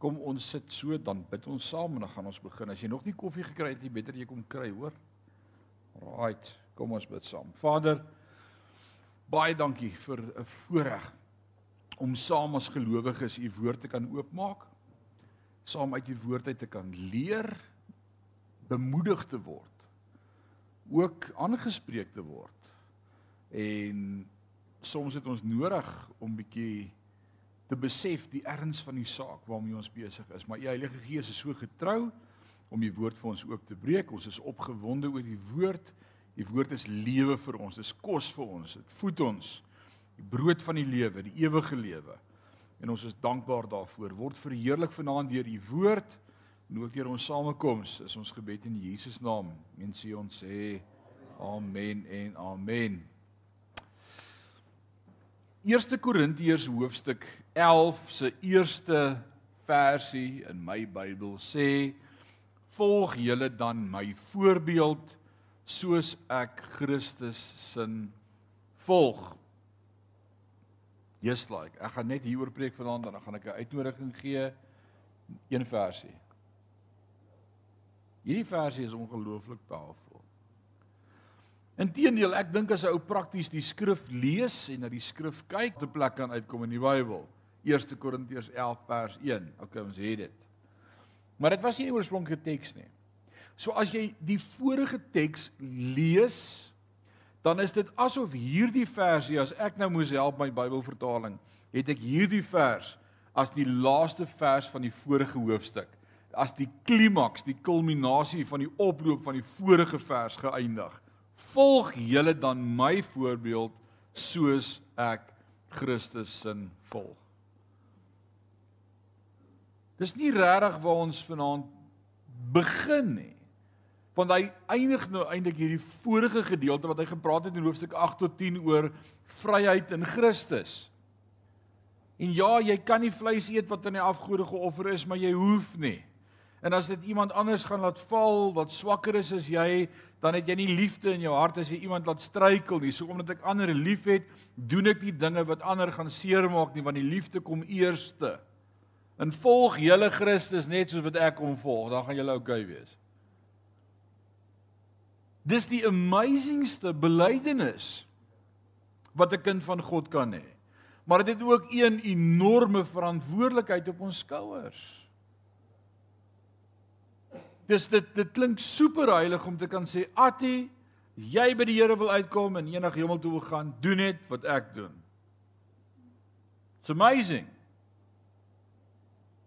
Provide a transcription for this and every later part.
Kom ons sit so dan bid ons saam en dan gaan ons begin. As jy nog nie koffie gekry het nie, beter jy kom kry, hoor. Right, kom ons bid saam. Vader, baie dankie vir 'n voorreg om saam as gelowiges u woord te kan oopmaak. Saam uit u woord uit te kan leer, bemoedig te word, ook aangespreek te word. En soms het ons nodig om bietjie te besef die erns van die saak waarmee ons besig is. Maar u Heilige Gees is so getrou om die woord vir ons ook te breek. Ons is opgewonde oor die woord. Die woord is lewe vir ons. Dit is kos vir ons. Dit voed ons. Die brood van die lewe, die ewige lewe. En ons is dankbaar daarvoor. Word verheerlik vanaand deur u woord en ook deur ons samekoms. Is ons gebed in Jesus naam. Mense ons sê amen en amen. 1 Korintiërs hoofstuk 11 se eerste versie in my Bybel sê volg julle dan my voorbeeld soos ek Christus sin volg. Just like ek gaan net hieroor preek vanaand en dan gaan ek 'n uitnodiging gee een versie. Hierdie versie is ongelooflik powerful. Inteendeel, ek dink as 'n ou prakties die skrif lees en na die skrif kyk, te plek kan uitkom in die Bybel. 1 Korintiërs 11 vers 1. Okay, ons het dit. Maar dit was nie die oorspronklike teks nie. So as jy die vorige teks lees, dan is dit asof hierdie versie as ek nou moes help my Bybelvertaling, het ek hierdie vers as die laaste vers van die vorige hoofstuk, as die klimaks, die kulminasie van die oploop van die vorige vers geëindig volg julle dan my voorbeeld soos ek Christus se volg. Dis nie regtig waar ons vanaand begin nie. Want hy eindig nou eintlik hierdie vorige gedeelte wat hy gepraat het in hoofstuk 8 tot 10 oor vryheid in Christus. En ja, jy kan nie vleis eet wat aan die afgode geoffer is, maar jy hoef nie. En as dit iemand anders gaan laat val wat swakker is as jy, dan het jy nie liefde in jou hart as jy iemand laat struikel nie. So omdat ek ander liefhet, doen ek nie dinge wat ander gaan seermaak nie, want die liefde kom eerste. En volg julle Christus net soos wat ek hom volg, dan gaan julle oukei wees. Dis die amazingste belydenis wat 'n kind van God kan hê. Maar dit het ook een enorme verantwoordelikheid op ons skouers. Dis dit dit klink super heilig om te kan sê Atti, jy by die Here wil uitkom en eendag hemel toe wil gaan, doen net wat ek doen. It's amazing.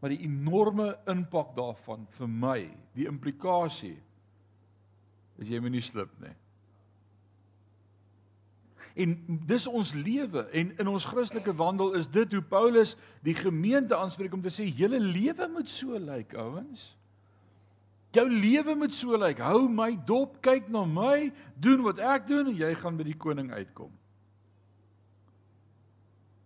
Maar die enorme impak daarvan vir my, die implikasie is jy moet nie slip nie. En dis ons lewe en in ons Christelike wandel is dit hoe Paulus die gemeente aanspreek om te sê julle lewe moet so lyk like, ouens. Jou lewe moet so lyk. Hou my dop, kyk na my, doen wat ek doen en jy gaan by die koning uitkom.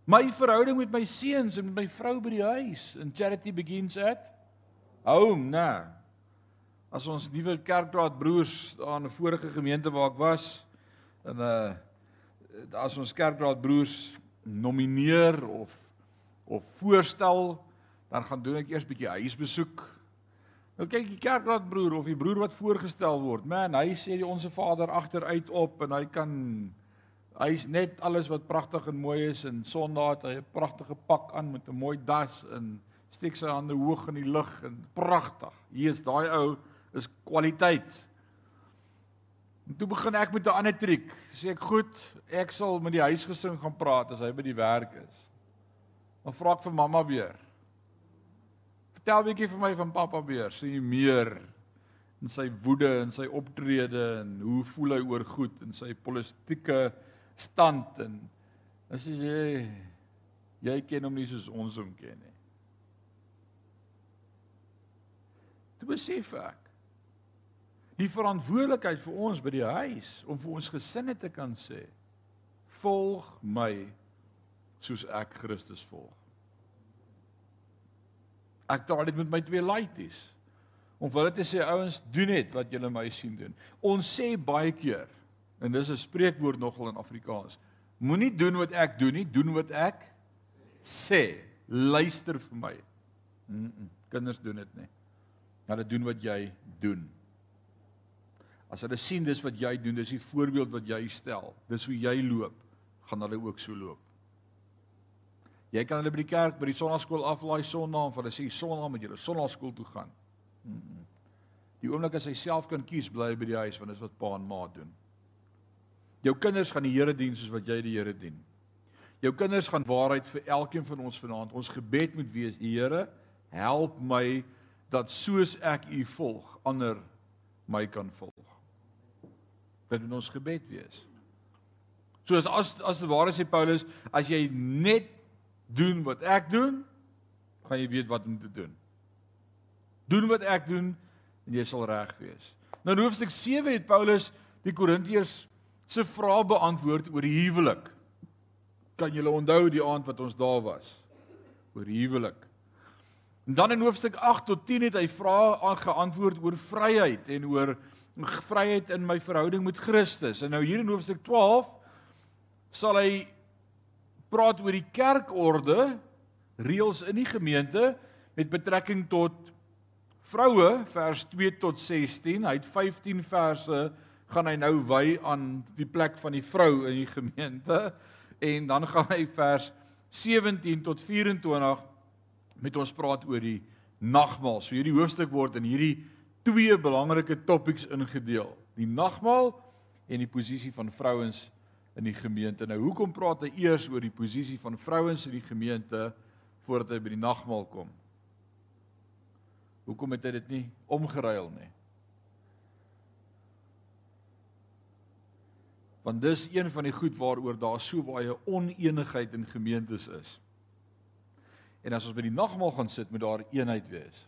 My verhouding met my seuns en met my vrou by die huis in charity begins at home, na. As ons nuwe kerkraad broers daar in 'n vorige gemeente waar ek was en uh as ons kerkraad broers nomineer of of voorstel, dan gaan doen ek eers 'n bietjie huisbesoek Nou kyk die kerkraad broer of die broer wat voorgestel word. Man, hy sê die onsse Vader agteruit op en hy kan hy's net alles wat pragtig en mooi is en Sondag het hy 'n pragtige pak aan met 'n mooi das en steek sy hande hoog in die lug en pragtig. Hier is daai ou is kwaliteit. En toe begin ek met 'n ander triek. Sê ek goed, ek sal met die huisgesin gaan praat as hy by die werk is. Dan vra ek vir mamma weer. Vertel bietjie vir my van pappa Beer, sê jy meer in sy woede en sy optrede en hoe voel hy oor goed en sy politieke stand en as jy jy ken hom nie soos ons hom ken nie. Toe besef ek die verantwoordelikheid vir ons by die huis om vir ons gesinne te kan sê volg my soos ek Christus volg. Ek taal dit met my twee laities. Om vir hulle te sê ouens, doen net wat julle my sien doen. Ons sê baie keer en dis 'n spreekwoord nogal in Afrikaans. Moenie doen wat ek doen nie, doen wat ek sê. Luister vir my. Mm -mm, kinders doen dit nie. Hulle doen wat jy doen. As hulle sien dis wat jy doen, dis die voorbeeld wat jy stel. Dis hoe jy loop, gaan hulle ook so loop. Jy kan hulle by die kerk, by die sonnaskool aflaai want hulle sê sonnaam moet julle sonnaskool toe gaan. Mm -mm. Die oomblik as hy self kan kies, bly by die huis want dis wat pa en ma doen. Jou kinders gaan die Here dien soos wat jy die Here dien. Jou kinders gaan waarheid vir elkeen van ons vanaand. Ons gebed moet wees: Here, help my dat soos ek U volg, ander my kan volg. Dit moet ons gebed wees. Soos as as die ware sê Paulus, as jy net doen wat ek doen, gaan jy weet wat om te doen. Doen wat ek doen en jy sal reg wees. Nou in hoofstuk 7 het Paulus die Korintiërs se vrae beantwoord oor die huwelik. Kan julle onthou die aand wat ons daar was? Oor huwelik. En dan in hoofstuk 8 tot 10 het hy vrae aangeantwoord oor vryheid en oor vryheid in my verhouding met Christus. En nou hier in hoofstuk 12 sal hy praat oor die kerkorde, reëls in die gemeente met betrekking tot vroue vers 2 tot 16. Hy het 15 verse gaan hy nou wy aan die plek van die vrou in die gemeente en dan gaan hy vers 17 tot 24 met ons praat oor die nagmaal. So hierdie hoofstuk word in hierdie twee belangrike topics ingedeel. Die nagmaal en die posisie van vrouens in die gemeente. Nou hoekom praat hy eers oor die posisie van vrouens in die gemeente voordat hy by die nagmaal kom? Hoekom het hy dit nie omgeruil nie? Want dis een van die goed waaroor daar so baie oneenigheid in gemeentes is. En as ons by die nagmaal gaan sit, moet daar eenheid wees.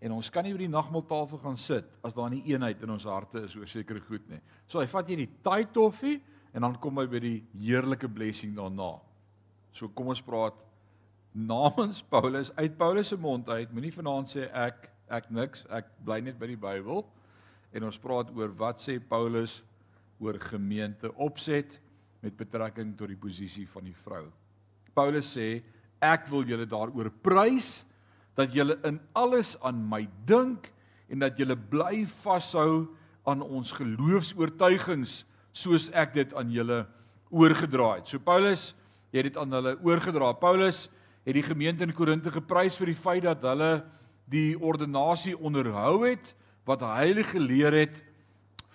En ons kan nie by die nagmaaltafel gaan sit as daar nie eenheid in ons harte is oor sekere goed nie. So hy vat jy die taai toffee en dan kom hy by die heerlike blessing daarna. So kom ons praat namens Paulus uit Paulus se mond uit. Moenie vanaand sê ek ek niks, ek bly net by die Bybel. En ons praat oor wat sê Paulus oor gemeente opset met betrekking tot die posisie van die vrou. Paulus sê ek wil julle daaroor prys dat julle in alles aan my dink en dat julle bly vashou aan ons geloofs-oortuigings soos ek dit aan julle oorgedra het. So Paulus het dit aan hulle oorgedra. Paulus het die gemeente in Korinte geprys vir die feit dat hulle die ordinasie onderhou het wat hy geleer het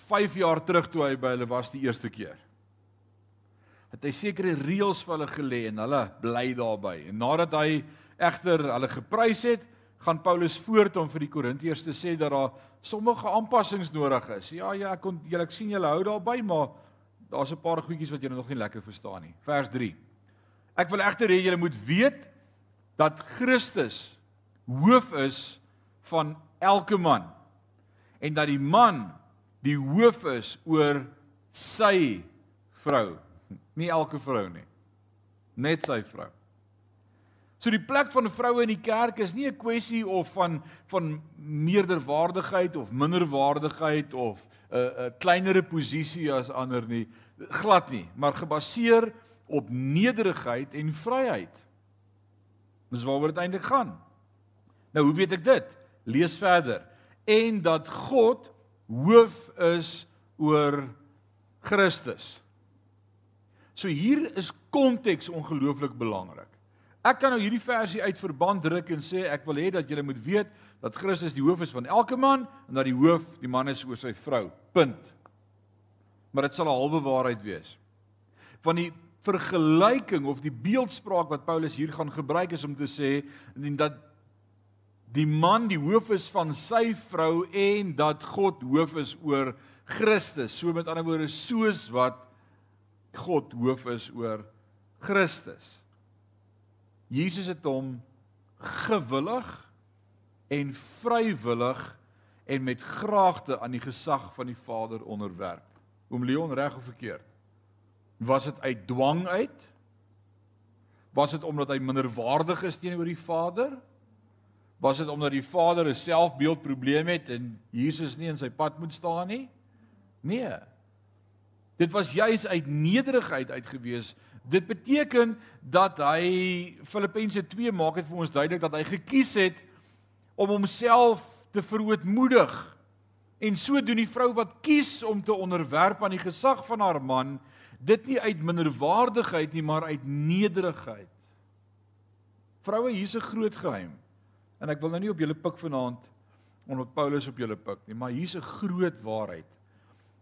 5 jaar terug toe hy by hulle was die eerste keer. Het hy sekere reëls vir hulle gelê en hulle bly daarbey. En nadat hy egter hulle geprys het, gaan Paulus voort om vir die Korintiërs te sê dat daar sommige aanpassings nodig is. Ja, ja, ek kon julle ek sien julle hou daarby, maar daar's 'n paar goedjies wat julle nog nie lekker verstaan nie. Vers 3. Ek wil egter hê julle moet weet dat Christus hoof is van elke man en dat die man die hoof is oor sy vrou. Nie elke vrou nie. Net sy vrou. So die plek van 'n vrou in die kerk is nie 'n kwessie of van van meerderwaardigheid of minderwaardigheid of 'n uh, 'n kleinere posisie as ander nie, glad nie, maar gebaseer op nederigheid en vryheid. Dis waaroor dit eintlik gaan. Nou, hoe weet ek dit? Lees verder. En dat God hoof is oor Christus. So hier is konteks ongelooflik belangrik. Ek kan nou hierdie versie uit verband druk en sê ek wil hê dat julle moet weet dat Christus die hoof is van elke man en dat die hoof die man is oor sy vrou. Punt. Maar dit sal 'n halwe waarheid wees. Van die vergelyking of die beeldspraak wat Paulus hier gaan gebruik is om te sê dat die man die hoof is van sy vrou en dat God hoof is oor Christus. So met ander woorde soos wat God hoof is oor Christus. Jesus het hom gewillig en vrywillig en met graagte aan die gesag van die Vader onderwerp. Oom Leon reg of verkeerd? Was dit uit dwang uit? Was dit omdat hy minderwaardig is teenoor die Vader? Was dit omdat die Vader 'n selfbeeldprobleem het en Jesus nie in sy pad moet staan nie? Nee. Dit was juis uit nederigheid uitgewees Dit beteken dat hy Filippense 2 maak dit vir ons duidelik dat hy gekies het om homself te verootmoedig. En so doen die vrou wat kies om te onderwerp aan die gesag van haar man, dit nie uit minderwaardigheid nie, maar uit nederigheid. Vroue, hier's 'n groot geheim. En ek wil nou nie op julle pik vanaand omdat Paulus op julle pik nie, maar hier's 'n groot waarheid.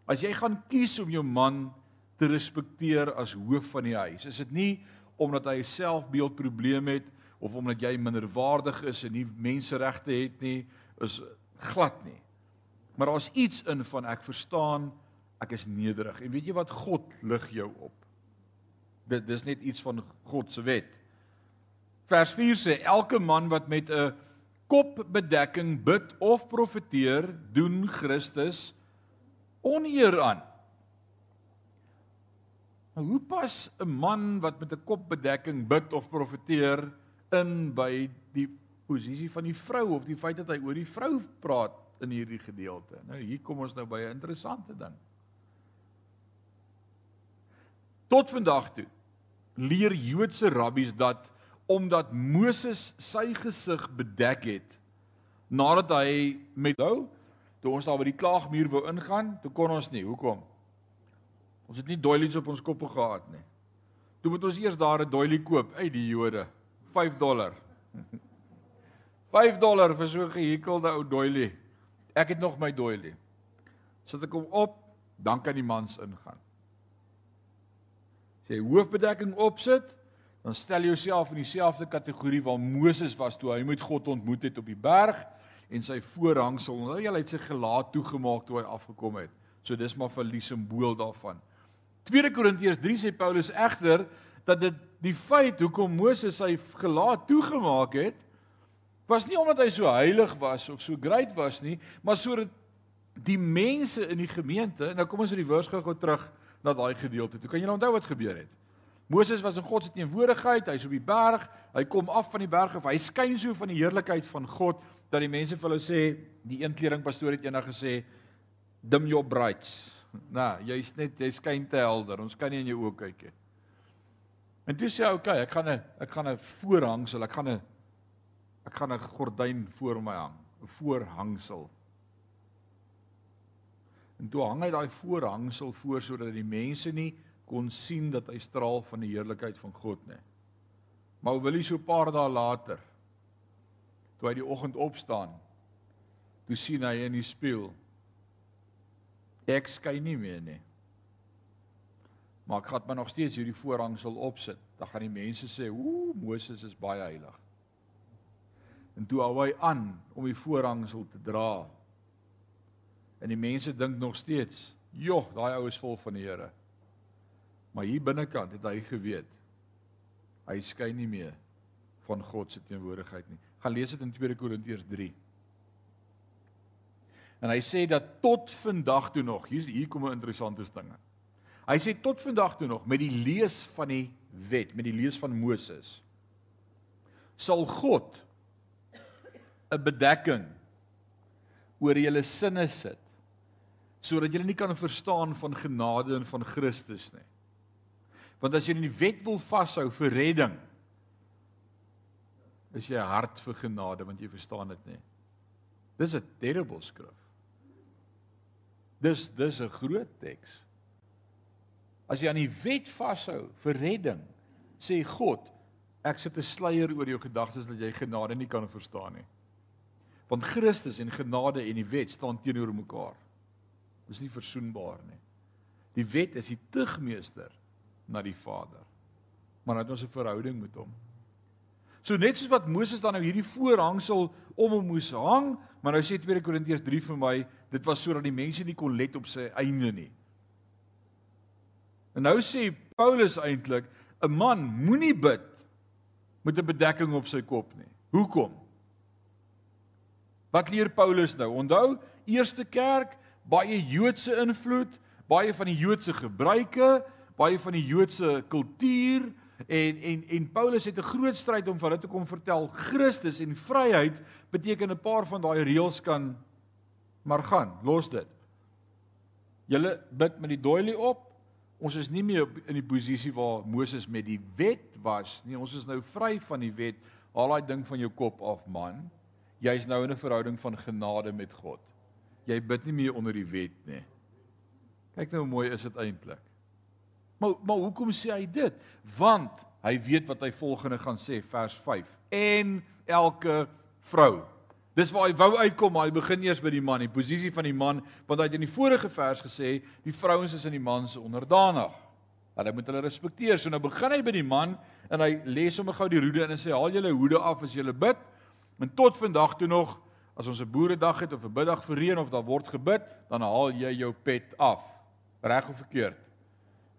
As jy gaan kies om jou man te respekteer as hoof van die huis, is dit nie omdat hy selfbeeldprobleme het of omdat jy minderwaardig is en nie menseregte het nie, is glad nie. Maar daar's iets in van ek verstaan ek is nederig. En weet jy wat God lig jou op? Dit dis net iets van God se wet. Vers 4 sê elke man wat met 'n kopbedekking bid of profeteer, doen Christus oneer aan. Nou hoe pas 'n man wat met 'n kopbedekking bid of profeteer in by die posisie van die vrou of die feit dat hy oor die vrou praat in hierdie gedeelte? Nou hier kom ons nou by 'n interessante ding. Tot vandag toe leer Joodse rabbies dat omdat Moses sy gesig bedek het nadat hy met hou toe ons daar by die klaagmuur wou ingaan, toe kon ons nie. Hoekom? Ons het nie doilies op ons koppe gehad nie. Toe moet ons eers daar 'n doilie koop uit die Jode. 5 dollar. 5 dollar vir so 'n gehekelde ou doilie. Ek het nog my doilie. Sit ek hom op, dan kan die mans ingaan. As jy hoofbedekking opsit, dan stel jouself in dieselfde kategorie waar Moses was toe hy met God ontmoet het op die berg en sy voorhangsel. Onthou jy hy het sy gelaat toegemaak toe hy afgekom het. So dis maar vir die simbool daarvan. 2 Korintiërs 3 sê Paulus egter dat dit die feit hoekom Moses sy gelaat toegemaak het was nie omdat hy so heilig was of so great was nie, maar sodat die mense in die gemeente, nou kom ons uit die vers gou terug na daai gedeelte. Toe kan nou onthou wat gebeur het. Moses was in God se teenwoordigheid, hy's op die berg, hy kom af van die berg af, hy skyn so van die heerlikheid van God dat die mense vir hulle sê, die een kleding pastoor het eendag gesê, dim your brights. Nou, jy's net jy skyn te helder. Ons kan nie in jou oë kyk nie. En toe sê hy, "Oké, okay, ek gaan 'n ek gaan 'n voorhangsel, ek gaan 'n ek gaan 'n gordyn voor my hang, 'n voorhangsel." En toe hang hy daai voorhangsel voor sodat die mense nie kon sien dat hy straal van die heerlikheid van God nie. Maar wil hy so 'n paar dae later toe hy die oggend opstaan, toe sien hy in die spieël ek skyn nie meer nie. Maar ek gaan maar nog steeds hierdie voorhangsel opsit. Dan gaan die mense sê, "Ooh, Moses is baie heilig." En toe hou hy aan om die voorhangsel te dra. En die mense dink nog steeds, "Joh, daai ou is vol van die Here." Maar hier binnekant het hy geweet hy skyn nie meer van God se teenwoordigheid nie. Gaan lees dit in 2 Korintiërs 3. En hy sê dat tot vandag toe nog, hier hier kom 'n interessante dinge. Hy sê tot vandag toe nog met die lees van die wet, met die lees van Moses sal God 'n bedekking oor julle sinne sit sodat julle nie kan verstaan van genade en van Christus nie. Want as jy in die wet wil vashou vir redding, is jy hart vir genade want jy verstaan dit nie. Dis 'n terrible skrif. Dis dis 'n groot teks. As jy aan die wet vashou vir redding, sê God, ek sit 'n sluier oor jou gedagtes dat jy genade nie kan verstaan nie. Want Christus en genade en die wet staan teenoor mekaar. Dis nie versoenbaar nie. Die wet is die tugmeester na die Vader. Maar dat ons 'n verhouding met hom. So net soos wat Moses dan nou hierdie voorhangsel om hom moes hang, maar nou sê 2 Korintiërs 3 vir my, dit was sodat die mense nie kon let op sy einde nie. En nou sê Paulus eintlik, 'n man moenie bid met 'n bedekking op sy kop nie. Hoekom? Wat leer Paulus nou? Onthou, eerste kerk, baie Joodse invloed, baie van die Joodse gebruike, baie van die Joodse kultuur en en en Paulus het 'n groot stryd om vir hulle te kom vertel Christus en vryheid beteken 'n paar van daai reëls kan maar gaan, los dit. Julle bid met die doilie op Ons is nie meer in die posisie waar Moses met die wet was nie. Ons is nou vry van die wet. Haal daai ding van jou kop af, man. Jy's nou in 'n verhouding van genade met God. Jy bid nie meer onder die wet nie. Kyk nou hoe mooi is dit eintlik. Maar maar hoekom sê hy dit? Want hy weet wat hy volgende gaan sê vers 5. En elke vrou. Dis waar hy wou uitkom, maar hy begin eers by die man, die posisie van die man, want hy het in die vorige vers gesê die vrouens is aan die man se onderdanig. Hulle moet hulle respekteer. So nou begin hy by die man en hy lê sommer gou die roede in en sê haal julle hoede af as julle bid. En tot vandag toe nog as ons 'n boeredag het of 'n biddag vir reën of daar word gebid, dan haal jy jou pet af. Reg of verkeerd?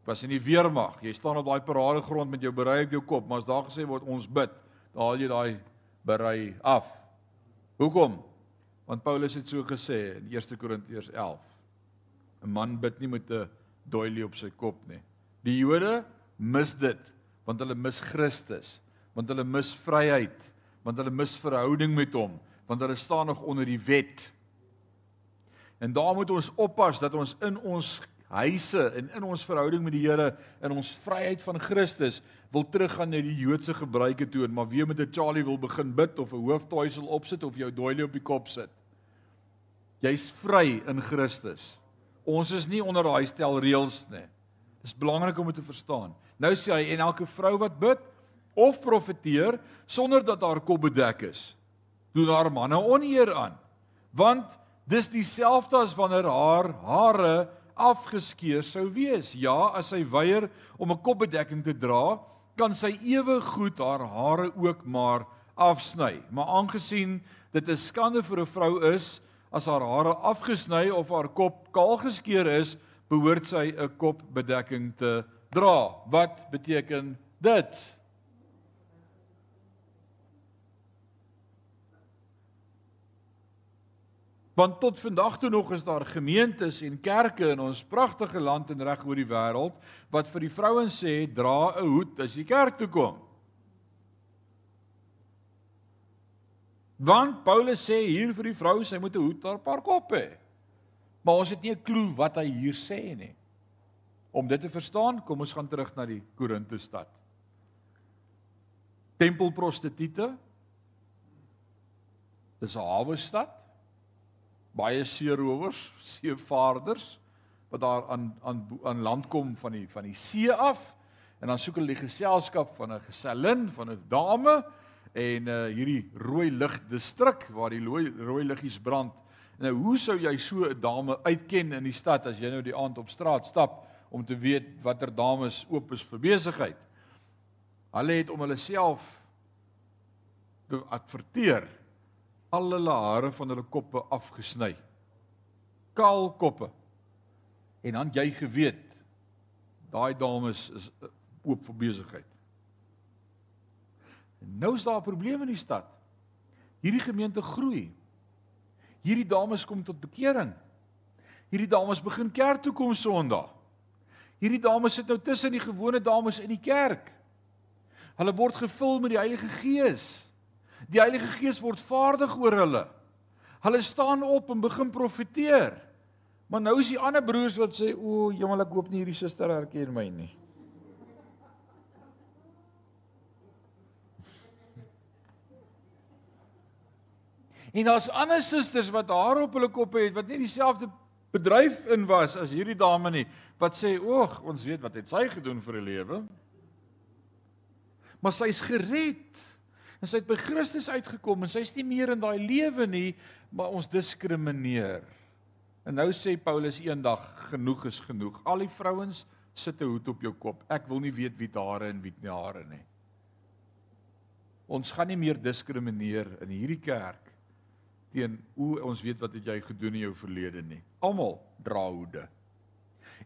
Was in die weermag. Jy staan op daai paradegrond met jou berei op jou kop, maar as daar gesê word ons bid, dan haal jy daai berei af. Hoekom? Want Paulus het so gesê in 1 Korintiërs 11. 'n Man bid nie met 'n doilie op sy kop nie. Die Jode mis dit want hulle mis Christus, want hulle mis vryheid, want hulle mis verhouding met hom, want hulle staan nog onder die wet. En daar moet ons oppas dat ons in ons huise en in ons verhouding met die Here en ons vryheid van Christus wil teruggaan na die Joodse gebruike toe en maar weer met 'n Charlie wil begin bid of 'n hooftoisel opsit of jou doilie op die kop sit. Jy's vry in Christus. Ons is nie onder daai stel reëls nie. Dis belangrik om dit te verstaan. Nou sê hy en elke vrou wat bid of profeteer sonder dat haar kop bedek is, doen haar manne oneer aan. Want dis dieselfde as wanneer haar hare afgeskeer sou wees. Ja, as sy weier om 'n kopbedekking te dra, kan sy ewe goed haar hare ook maar afsny. Maar aangesien dit 'n skande vir 'n vrou is as haar hare afgesny of haar kop kaal geskeer is, behoort sy 'n kopbedekking te dra. Wat beteken dit? Want tot vandag toe nog is daar gemeentes en kerke in ons pragtige land en reg oor die wêreld wat vir die vrouens sê dra 'n hoed as jy kerk toe kom. Want Paulus sê hier vir die vrou sy moet 'n hoed op haar kop hê. Maar ons het nie 'n klou wat hy hier sê nie. Om dit te verstaan, kom ons gaan terug na die Korinthe stad. Tempelprostituie. Dis 'n hawe stad baie seerowers, seevaarders wat daar aan aan aan land kom van die van die see af en dan soek hulle die geselskap van 'n gesellin, van 'n dame en uh hierdie rooi lig distrik waar die rooi rooi liggies brand. Nou hoe sou jy so 'n dame uitken in die stad as jy nou die aand op straat stap om te weet watter dames oop is vir besigheid? Hulle het om hulle self te adverteer al hulle hare van hulle koppe afgesny. Kaal koppe. En dan jy geweet daai dames is eh, oop vir besigheid. Nou is daar 'n probleem in die stad. Hierdie gemeente groei. Hierdie dames kom tot bekering. Hierdie dames begin kerk toe kom Sondag. Hierdie dames sit nou tussen die gewone dames in die kerk. Hulle word gevul met die Heilige Gees. Die Heilige Gees word vaardig oor hulle. Hulle staan op en begin profeteer. Maar nou is die ander broers wat sê, "O, jemmel ek hoop nie hierdie suster herken my nie." En daar's ander susters wat haar op hulle koppe het wat nie dieselfde bedryf in was as hierdie dame nie, wat sê, "Oeg, ons weet wat het sy gedoen vir 'n lewe." Maar sy's gered. En sy het by Christus uitgekom en sy's nie meer in daai lewe nie, maar ons diskrimineer. En nou sê Paulus eendag genoeg is genoeg. Al die vrouens sit 'n hoed op jou kop. Ek wil nie weet wie hare en wie nie hare nie. Ons gaan nie meer diskrimineer in hierdie kerk teen hoe ons weet wat het jy gedoen in jou verlede nie. Almal dra hoede.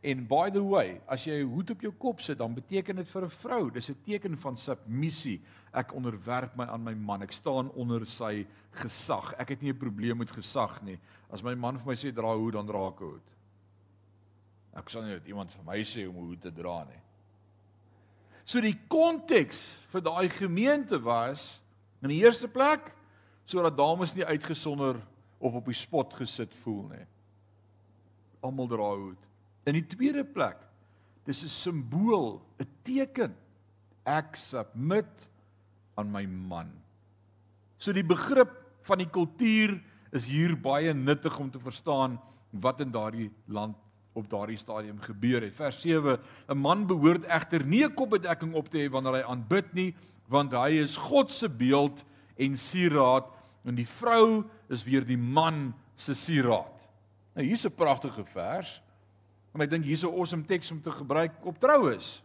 En by the way, as jy 'n hoed op jou kop sit, dan beteken dit vir 'n vrou, dis 'n teken van submissie. Ek onderwerp my aan my man. Ek staan onder sy gesag. Ek het nie 'n probleem met gesag nie. As my man vir my sê dra 'n hoed, dan dra ek 'n hoed. Ek sal nie dat iemand vir my sê om 'n hoed te dra nie. So die konteks vir daai gemeente was in die eerste plek sodat dames nie uitgesonder of op die spot gesit voel nie. Almal dra hoed. In die tweede plek, Dis 'n simbool, 'n teken. Ek submit aan my man. So die begrip van die kultuur is hier baie nuttig om te verstaan wat in daardie land op daardie stadium gebeur het. Vers 7: 'n Man behoort egter nie 'n kopbedekking op te hê wanneer hy aanbid nie, want hy is God se beeld en sieraad en die vrou is weer die man se sieraad. Nou hier's 'n pragtige vers. En ek dink hier's 'n awesome teks om te gebruik op troues.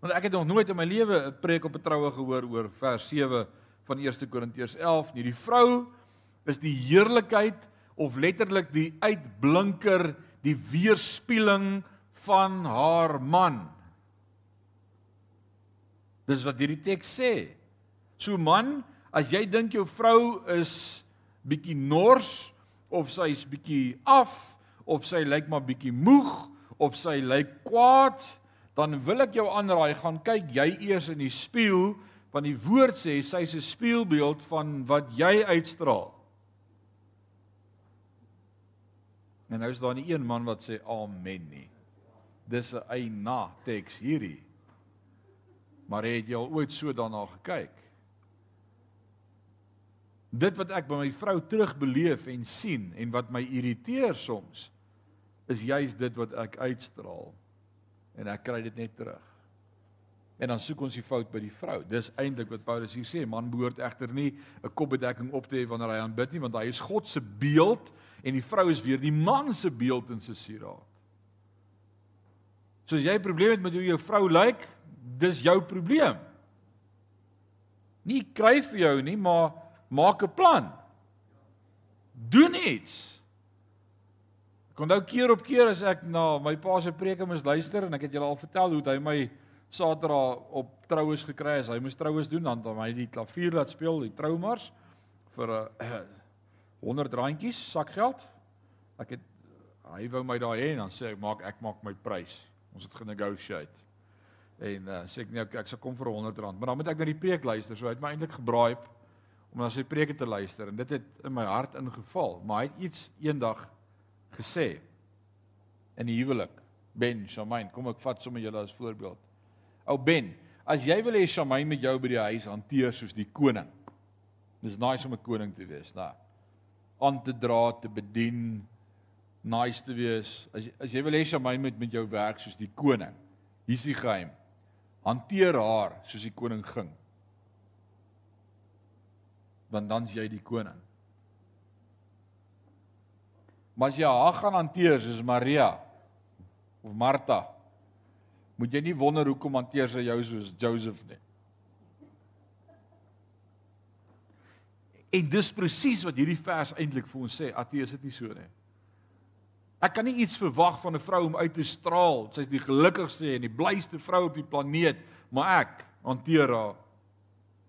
Want ek het nog nooit in my lewe 'n preek op 'n troue gehoor oor vers 7 van 1 Korintiërs 11 nie. Die vrou is die heerlikheid of letterlik die uitblinker, die weerspieëling van haar man. Dis wat hierdie teks sê. So man, as jy dink jou vrou is bietjie nors of sy's bietjie af of sy lyk maar bietjie moeg of sy lyk kwaad, dan wil ek jou aanraai gaan kyk jy eers in die spieël want die woord sê sy's 'n spieelbeeld van wat jy uitstraal. En nou is daar nie een man wat sê amen nie. Dis 'n eina teks hierdie. Maar het jy al ooit so daarna gekyk? Dit wat ek by my vrou terugbeleef en sien en wat my irriteer soms is juis dit wat ek uitstraal en ek kry dit net terug. En dan soek ons die fout by die vrou. Dis eintlik wat Paulus hier sê, man behoort egter nie 'n kopbedekking op te hê wanneer hy aanbid nie, want hy is God se beeld en die vrou is weer die man se beeld in sy sieraad. So as jy 'n probleem het met hoe jou vrou lyk, dis jou probleem. Nie kry vir jou nie, maar maak 'n plan. Doen iets. Ek onthou keer op keer as ek na my pa se preke mis luister en ek het julle al vertel hoe hy my Saterdag op troues gekry het. Hy moes troues doen dan dan hy die klavier laat speel, die troumars vir 'n uh, 100 randjies sakgeld. Ek het hy wou my daar hê en dan sê ek maak ek maak my prys. Ons het genegotiate. En uh, sê ek nee, ek, ek sal kom vir 100 rand, maar dan moet ek na die preek luister. So hy het my eintlik gebraai om na sy preke te luister en dit het in my hart ingeval, maar hy het iets eendag gesê in die huwelik. Ben, Shamain, kom ek vat sommer julle as voorbeeld. Ou Ben, as jy wil hê Shamain met jou by die huis hanteer soos die koning. Dis nice om 'n koning te wees, nou. aan te dra, te bedien, nice te wees. As as jy wil hê Shamain moet met jou werk soos die koning. Hier's die geheim. Hanteer haar soos die koning ging. Want dan's jy die koning. Maar as jy haar gaan hanteer soos Maria of Martha, moet jy nie wonder hoekom hanteer sy jou soos Joseph nie. En dis presies wat hierdie vers eintlik vir ons sê, Ateus dit nie so nie. Ek kan nie iets verwag van 'n vrou om uit te straal, sy's die gelukkigste en die blyste vrou op die planeet, maar ek hanteer haar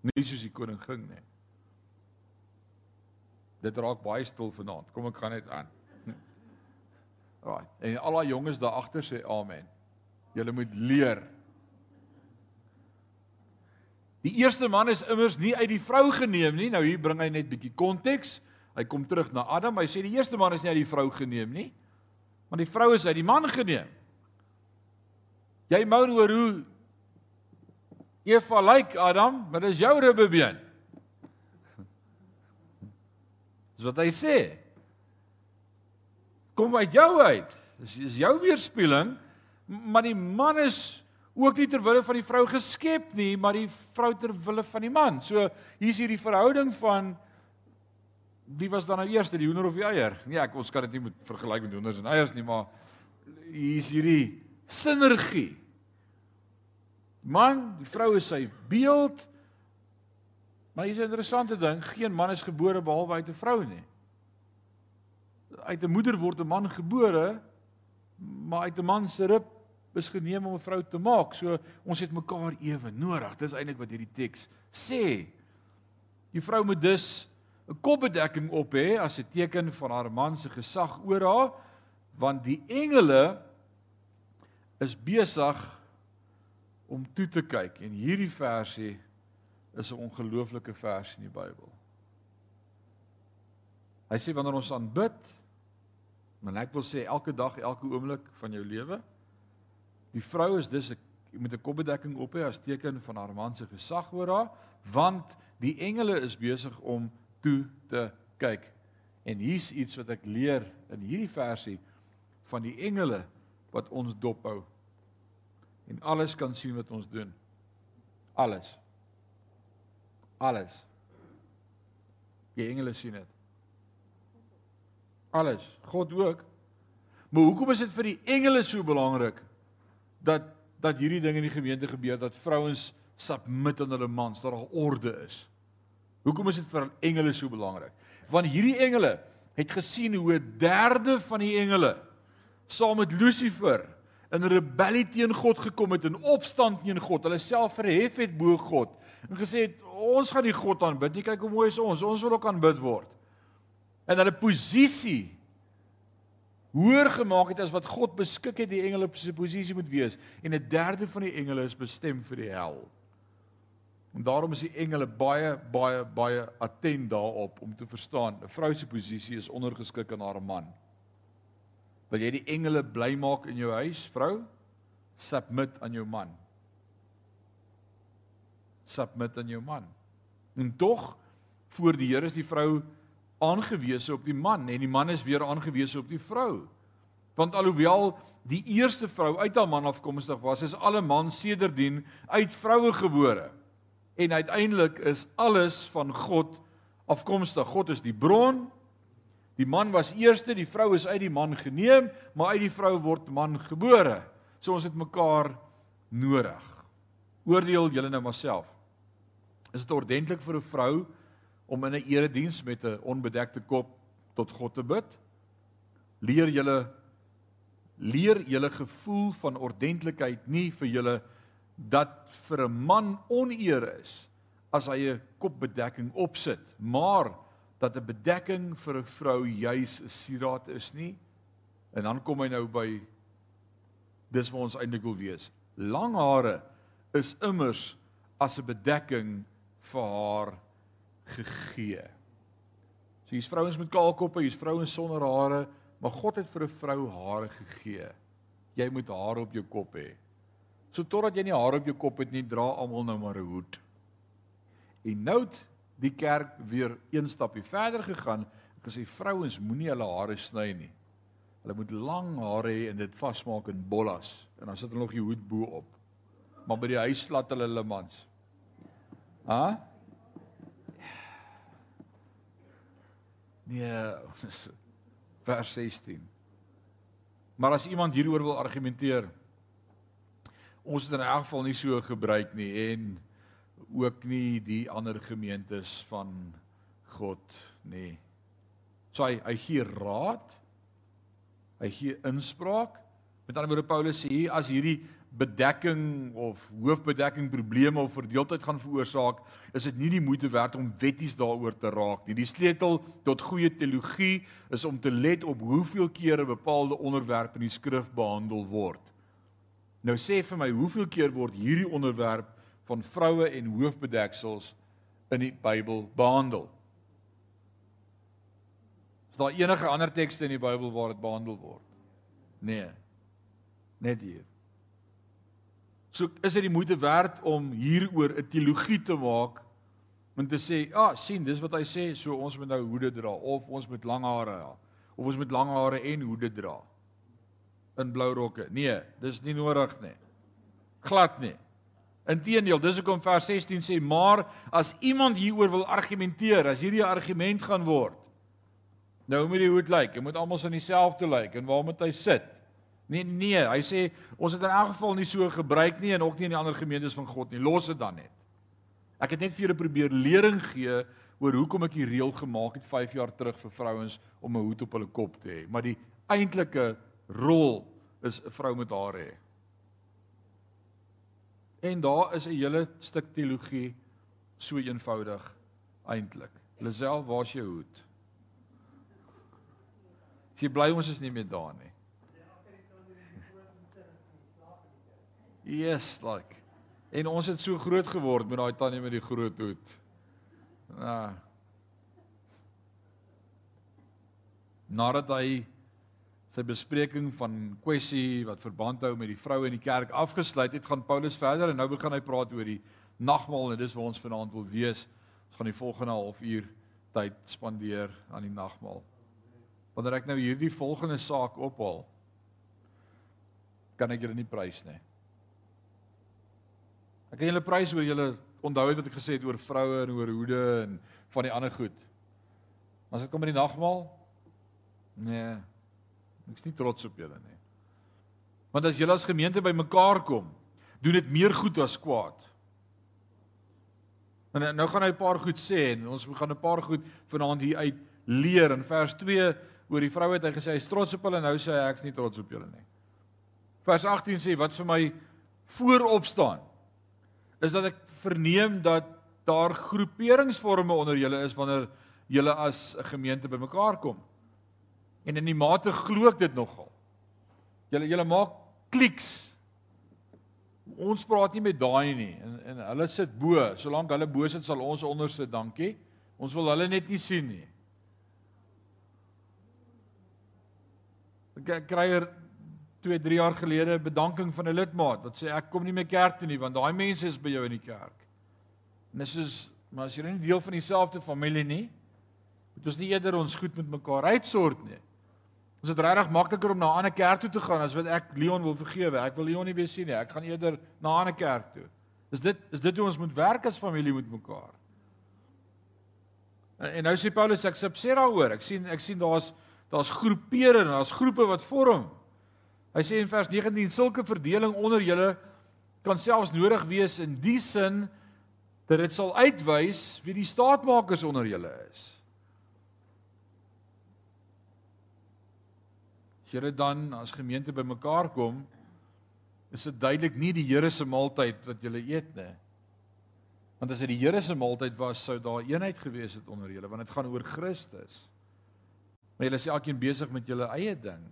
nie soos die koning ging nie. Dit raak baie stil vanaand. Kom ek gaan net aan. Right. En al daai jonges daar agter sê amen. Julle moet leer. Die eerste man is immers nie uit die vrou geneem nie. Nou hier bring hy net bietjie konteks. Hy kom terug na Adam. Hy sê die eerste man is nie uit die vrou geneem nie. Maar die vrou is uit die man geneem. Jy mou oor hoe Eva lyk like Adam, maar dis jou ribbebeen. Dis wat hy sê kom uit jou uit. Dis is jou weerspieëling, maar die man is ook nie ter wille van die vrou geskep nie, maar die vrou ter wille van die man. So hier's hierdie verhouding van wie was dan nou eers die hoender of die eier? Nee, ek ons kan dit nie met vergelyk met hoenders en eiers nie, maar hier's hierdie sinergie. Man, die vrou is sy beeld. Maar hier's 'n interessante ding, geen man is gebore behalwe uit 'n vrou nie uit 'n moeder word 'n man gebore, maar uit 'n man se rib is geneem om 'n vrou te maak. So ons het mekaar ewe nodig. Dis eintlik wat hierdie teks sê. Die vrou moet dus 'n kopbedekking op hê as 'n teken van haar man se gesag oor haar, want die engele is besig om toe te kyk en hierdie versie is 'n ongelooflike vers in die Bybel. Hy sê wanneer ons aanbid, Maar ek wil sê elke dag, elke oomblik van jou lewe Die vrou is dus 'n met 'n kopbedekking op hê as teken van haar man se gesag oor haar, want die engele is besig om toe te kyk. En hier's iets wat ek leer in hierdie versie van die engele wat ons dophou. En alles kan sien wat ons doen. Alles. Alles. Die engele sien dit. Alles. God ook. Maar hoekom is dit vir die engele so belangrik dat dat hierdie ding in die gemeente gebeur dat vrouens submit aan hulle mans, dat daar orde is? Hoekom is dit vir engele so belangrik? Want hierdie engele het gesien hoe 'n derde van die engele saam met Lucifer in rebellie teen God gekom het in opstand teen God. Hulle self verhef het bo God en gesê het ons gaan nie God aanbid nie. Kyk hoe mooi is ons. Ons wil ook aanbid word. En hulle posisie hoër gemaak het as wat God beskik het die engele se posisie moet wees en 'n derde van die engele is bestem vir die hel. En daarom is die engele baie baie baie attent daarop om te verstaan 'n vrou se posisie is ondergeskik aan haar man. Wil jy die engele bly maak in jou huis, vrou? Submit aan jou man. Submit aan jou man. En tog voor die Here is die vrou aangewese op die man en die man is weer aangewese op die vrou. Want alhoewel die eerste vrou uit haar man afkomstig was, is alle mans sedertdien uit vroue gebore. En uiteindelik is alles van God afkomstig. God is die bron. Die man was eerste, die vrou is uit die man geneem, maar uit die vrou word man gebore. So ons het mekaar nodig. Oordeel julle nou maar self. Is dit ordentlik vir 'n vrou om in 'n erediens met 'n onbedekte kop tot God te bid? Leer julle leer julle gevoel van ordentlikheid nie vir julle dat vir 'n man oneer is as hy 'n kopbedekking opsit, maar dat 'n bedekking vir 'n vrou juis 'n sieraad is nie. En dan kom hy nou by dis waar ons eintlik wil wees. Lang hare is immers as 'n bedekking vir haar gegee. So hier's vrouens met kaalkoppe, hier's vrouens sonder hare, maar God het vir 'n vrou hare gegee. Jy moet hare op jou kop hê. So totdat jy nie hare op jou kop het nie, dra almal nou maar 'n hoed. En nou het die kerk weer een stapie verder gegaan en gesê vrouens moenie hulle hare sny nie. Hulle moet lang hare hê en dit vasmaak in bollas en dan sit hulle nog die hoed bo op. Maar by die huis laat hulle hulle mans. Ha? Nee, vers 16. Maar as iemand hieroor wil argumenteer, ons het in elk geval nie so gebruik nie en ook nie die ander gemeentes van God nie. So hy hy gee raad. Hy gee inspraak. Met ander woorde Paulus sê hier as hierdie bedekking of hoofbedekking probleme of verdeeldheid gaan veroorsaak, is dit nie die moeite werd om wetties daaroor te raak nie. Die sleutel tot goeie teologie is om te let op hoeveel kere bepaalde onderwerpe in die skrif behandel word. Nou sê vir my, hoeveel keer word hierdie onderwerp van vroue en hoofbedeksels in die Bybel behandel? Is daar enige ander tekste in die Bybel waar dit behandel word? Nee. Net hier. So is dit die moeite werd om hieroor 'n teologie te maak om te sê, "Ja, ah, sien, dis wat hy sê, so ons moet nou hoede dra of ons moet lang hare ha of ons moet lang hare en hoede dra in blou rokke." Nee, dis nie nodig nie. Glad nie. Inteendeel, dis hoekom vers 16 sê, "Maar as iemand hieroor wil argumenteer, as hierdie argument gaan word, nou moet die hoed lyk, hy moet almal in dieselfde lyk en waar moet hy sit?" Nee nee, hy sê ons het in elk geval nie so gebruik nie en ook nie in die ander gemeentes van God nie. Los dit dan net. Ek het net vir julle probeer lering gee oor hoekom ek die reël gemaak het 5 jaar terug vir vrouens om 'n hoed op hulle kop te hê. Maar die eintlike rol is 'n vrou met hare hê. En daar is 'n hele stuk teologie so eenvoudig eintlik. Lisel, waar's jou hoed? Sy bly ons is nie meer daar nie. Yes, like. En ons het so groot geword met daai tannie met die groot hoed. Nou. Nadat hy sy bespreking van kwessie wat verband hou met die vroue in die kerk afgesluit het, gaan Paulus verder en nou begin hy praat oor die nagmaal en dis waar ons vanaand wil wees. Ons gaan die volgende halfuur tyd spandeer aan die nagmaal. Wanneer ek nou hierdie volgende saak ophaal, kan ek julle nie prys nie. Ek kan julle prys oor julle onthou wat ek gesê het oor vroue en oor hoede en van die ander goed. As dit kom by die nagmaal, nee, ek's nie trots op julle nie. Want as julle as gemeente bymekaar kom, doen dit meer goed as kwaad. En nou gaan hy 'n paar goed sê en ons gaan 'n paar goed vanaand hier uit leer in vers 2 oor die vroue het hy gesê hy's trots op hulle en nou sê hy ek's nie trots op julle nie. Vers 18 sê wat vir my voorop staan is dat ek verneem dat daar groeperingsforme onder julle is wanneer julle as 'n gemeente bymekaar kom. En in die mate glo ek dit nogal. Julle julle maak kliks. Ons praat nie met daai nie en en hulle sit bo. Solank hulle bo sit sal ons onder sit, dankie. Ons wil hulle net nie sien nie. Ek kry er 2, 3 jaar gelede 'n bedanking van 'n lidmaat wat sê ek kom nie meer kerk toe nie want daai mense is by jou in die kerk. En dis is maar as jy nie deel van dieselfde familie nie, moet ons nie eerder ons goed met mekaar uitsort nie. Ons het regtig makliker om na 'n ander kerk toe te gaan as wat ek Leon wil vergewe. Ek wil Leon nie weer sien nie. Ek gaan eerder na 'n ander kerk toe. Is dit is dit hoe ons moet werk as familie met mekaar? En, en nou sê Paulus ek sê daaroor. Ek sien ek sien daar's daar's groepere en daar's groepe wat vorm. Hy sê in vers 19 sulke verdeling onder julle kan selfs nodig wees in die sin dat dit sal uitwys wie die staatmakers onder julle is. As julle dan as gemeente bymekaar kom, is dit duidelik nie die Here se maaltyd wat julle eet nie. Want as dit die Here se maaltyd was, sou daar eenheid gewees het onder julle, want dit gaan oor Christus. Maar julle is elkeen besig met julle eie ding.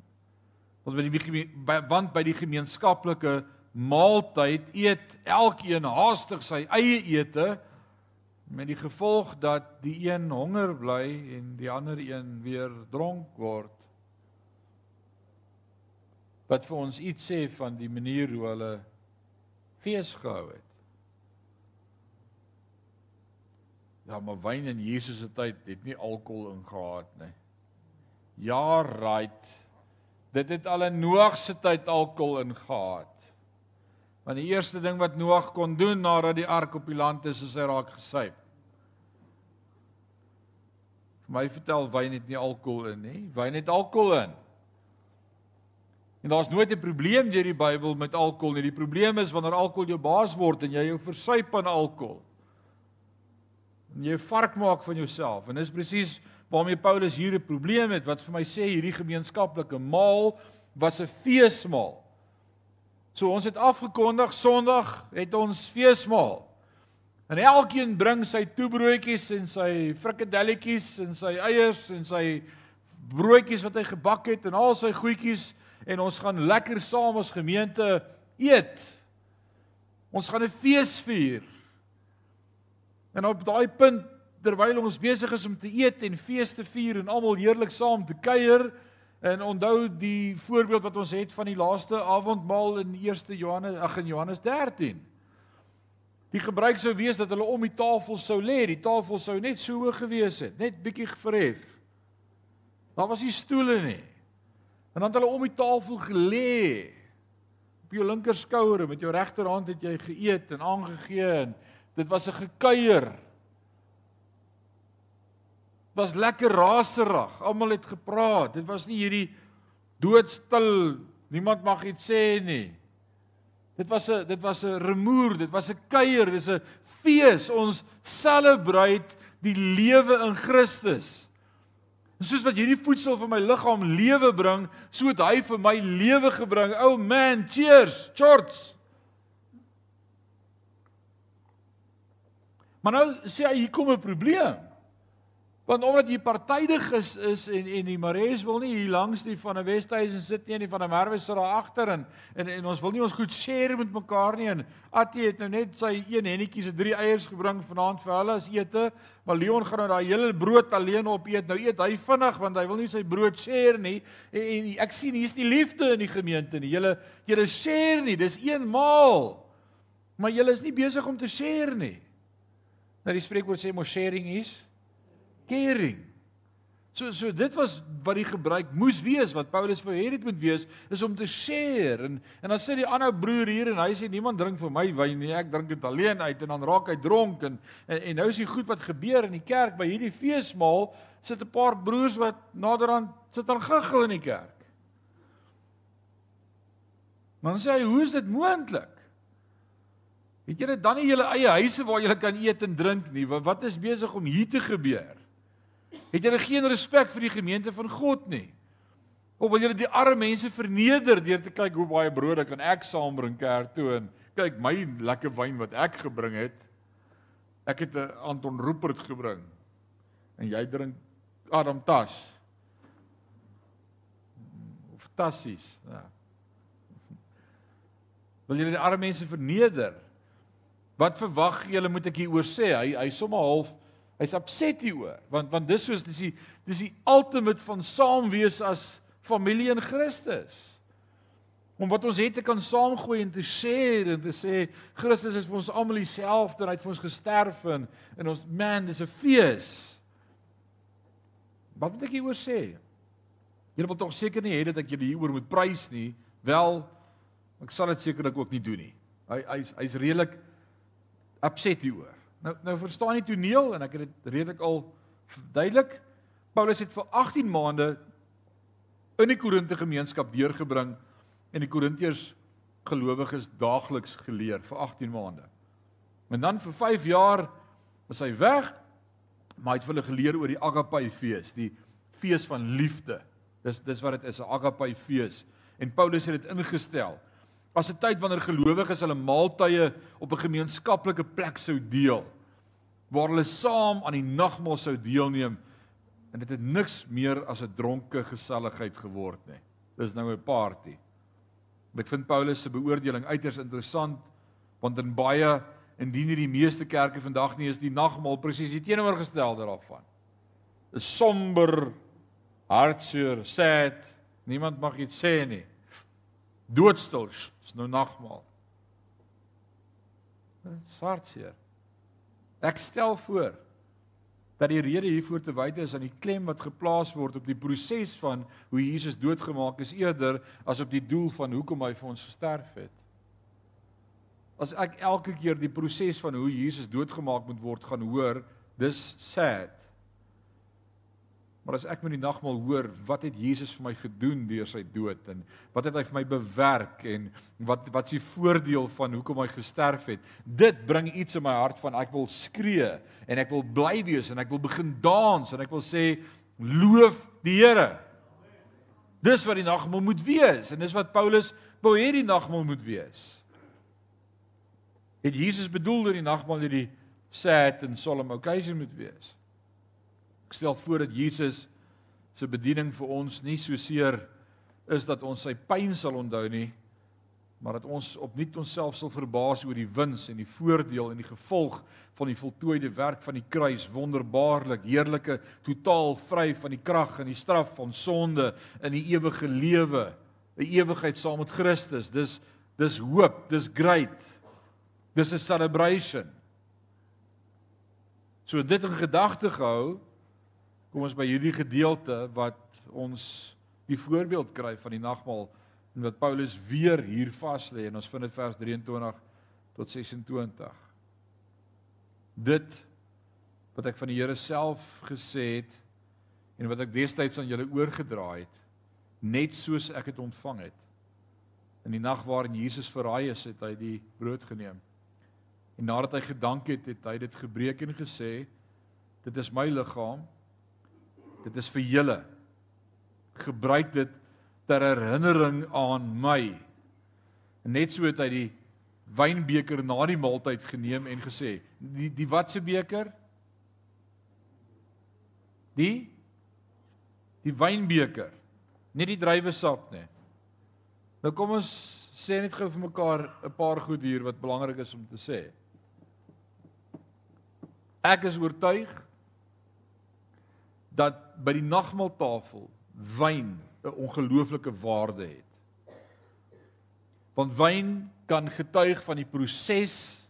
Want by die want by die gemeenskaplike maaltyd eet elkeen haastig sy eie ete met die gevolg dat die een honger bly en die ander een weer dronk word. Wat vir ons iets sê van die manier hoe hulle fees gehou het. Ja, maar wyn in Jesus se tyd het nie alkohol ingehaat nie. Ja, right. Dit het al in Noag se tyd alkohol ingehaat. Want die eerste ding wat Noag kon doen nadat die ark op die land is, is hy raak gesuip. Vir my vertel wyn het nie alkohol in nie. Wyn het alkohol in. En daar's nooit 'n probleem deur die Bybel met alkohol nie. Die probleem is wanneer alkohol jou baas word en jy jou versuip aan alkohol. En jy vark maak van jouself. En dis presies waarmee Paulus hier 'n probleem het wat vir my sê hierdie gemeenskaplike maal was 'n feesmaal. So ons het afgekondig Sondag het ons feesmaal. En elkeen bring sy toebroodjies en sy frikadelletjies en sy eiers en sy broodjies wat hy gebak het en al sy goedjies en ons gaan lekker saam as gemeente eet. Ons gaan 'n fees vier. En op daai punt terwyl ons besig is om te eet en fees te vier en almal heerlik saam te kuier en onthou die voorbeeld wat ons het van die laaste avondmaal in 1 Johannes ag in Johannes 13. Die gebruik sou wees dat hulle om die tafel sou lê, die tafel sou net so hoog gewees het, net bietjie verhef. Daar was nie stoele nie. En dan het hulle om die tafel gelê op jou linker skouer met jou regterhand het jy geëet en aangegee en dit was 'n gekuier was lekker raserig. Almal het gepraat. Dit was nie hierdie doodstil, niemand mag iets sê nie. Dit was 'n dit was 'n remoer, dit was 'n kuier, dis 'n fees. Ons celebrate die lewe in Christus. En soos wat hierdie voedsel vir my liggaam lewe bring, so het hy vir my lewe gebring. O oh man, cheers, shorts. Maar nou sê hy hier kom 'n probleem. Want omdat jy partydig is is en en die Maries wil nie hier langs die van 'n Westhuizen sit nie en die van 'n Merwe sit daar agter en, en en ons wil nie ons goed share met mekaar nie en Attie het nou net sy een hennetjie se drie eiers gebring vanaand vir hulle as ete, maar Leon gaan nou daai hele brood alleen opeet. Nou eet hy vinnig want hy wil nie sy brood share nie. En, en ek sien hier's nie liefde in die gemeente nie. Julle julle share nie, dis eenmaal. Maar julle is nie besig om te share nie. Nou die spreekwoord sê mos sharing is caring. So so dit was wat die gebruik moes wees wat Paulus vir hierdie moet wees is om te share en en dan sit die ander broer hier en hy sê niemand drink vir my wyn nie ek drink dit alleen uit en dan raak hy dronk en en, en nou is die goed wat gebeur in die kerk by hierdie feesmaal sit 'n paar broers wat naderhand sit aan giggel in die kerk. Man sê hoe is dit moontlik? Het julle dan nie julle eie huise waar julle kan eet en drink nie? Wat is besig om hier te gebeur? Het julle geen respek vir die gemeente van God nie? Of wil julle die arme mense verneder deur te kyk hoe baie brood kan ek saambring kerk toe en kyk my lekker wyn wat ek gebring het. Ek het 'n Anton Rupert gebring. En jy drink Adam Tas. Fantasties. Ja. Wil julle die arme mense verneder? Wat verwag julle moet ek hieroor sê? Hy hy sommer half Hy's upset hieroor want want dis soos dis die dis die ultimate van saam wees as familie in Christus. Om wat ons het te kan saamgooi en te share en te sê Christus is vir ons almal dieselfde en hy het vir ons gesterf en en ons man dis 'n fees. Wat moet ek hieroor sê? Julle wil tog seker nie hê dat ek julle hieroor moet prys nie. Wel, ek sal dit sekerlik ook nie doen nie. Hy hy's hy's redelik upset hieroor. Nou nou verstaan jy toneel en ek het dit redelik al duidelik. Paulus het vir 18 maande in die Korinte gemeenskap deurgebring en die Korintiërs gelowiges daagliks geleer vir 18 maande. En dan vir 5 jaar was hy weg, maar hy het hulle geleer oor die Agape fees, die fees van liefde. Dis dis wat dit is, 'n Agape fees. En Paulus het dit ingestel as 'n tyd wanneer gelowiges hulle maaltye op 'n gemeenskaplike plek sou deel waar hulle saam aan die nagmaal sou deelneem. En dit het niks meer as 'n dronke geselligheid geword nie. Dis nou 'n party ek vind Paulus se beoordeling uiters interessant want in baie indien nie die meeste kerke vandag nie is die nagmaal presies die teenoorgestelde daarvan. 'n somber hartseer sad. Niemand mag iets sê nie. Doodstil, is nou nagmaal. Sartseer. Ek stel voor dat die rede hiervoor te wyte is aan die klem wat geplaas word op die proses van hoe Jesus doodgemaak is eerder as op die doel van hoekom hy vir ons gesterf het. As ek elke keer die proses van hoe Jesus doodgemaak moet word gaan hoor, dis sad. Maar as ek met die nagmaal hoor, wat het Jesus vir my gedoen deur sy dood en wat het hy vir my bewerk en wat wat is die voordeel van hoekom hy gesterf het? Dit bring iets in my hart van ek wil skree en ek wil bly wees en ek wil begin dans en ek wil sê loof die Here. Dis wat die nagmaal moet wees en dis wat Paulus wou hê die nagmaal moet wees. Het Jesus bedoel dat die nagmaal hierdie sad en solemn occasion moet wees? Ek stel voor dat Jesus se bediening vir ons nie so seer is dat ons sy pyn sal onthou nie, maar dat ons opnuut onsself sal verbaas oor die wins en die voordeel en die gevolg van die voltooide werk van die kruis, wonderbaarlik, heerlike, totaal vry van die krag en die straf van sonde in die ewige lewe, 'n ewigheid saam met Christus. Dis dis hoop, dis great. Dis 'n celebration. So dit in gedagte gehou, Kom ons by hierdie gedeelte wat ons die voorbeeld kry van die nagmaal en wat Paulus weer hier vas lê en ons vind dit vers 23 tot 26. Dit wat ek van die Here self gesê het en wat ek destyds aan julle oorgedra het, net soos ek dit ontvang het. In die nag waarin Jesus verraai is, het hy die brood geneem. En nadat hy gedank het, het hy dit gebreek en gesê: "Dit is my liggaam Dit is vir julle. Gebruik dit ter herinnering aan my. En net so het hy die wynbeker na die maaltyd geneem en gesê, die die watse beker? Die die wynbeker, nie die druiwesap nie. Nou kom ons sê net gou vir mekaar 'n paar goed hier wat belangrik is om te sê. Ek is oortuig dat by die nagmaaltafel wyn 'n ongelooflike waarde het. Want wyn kan getuig van die proses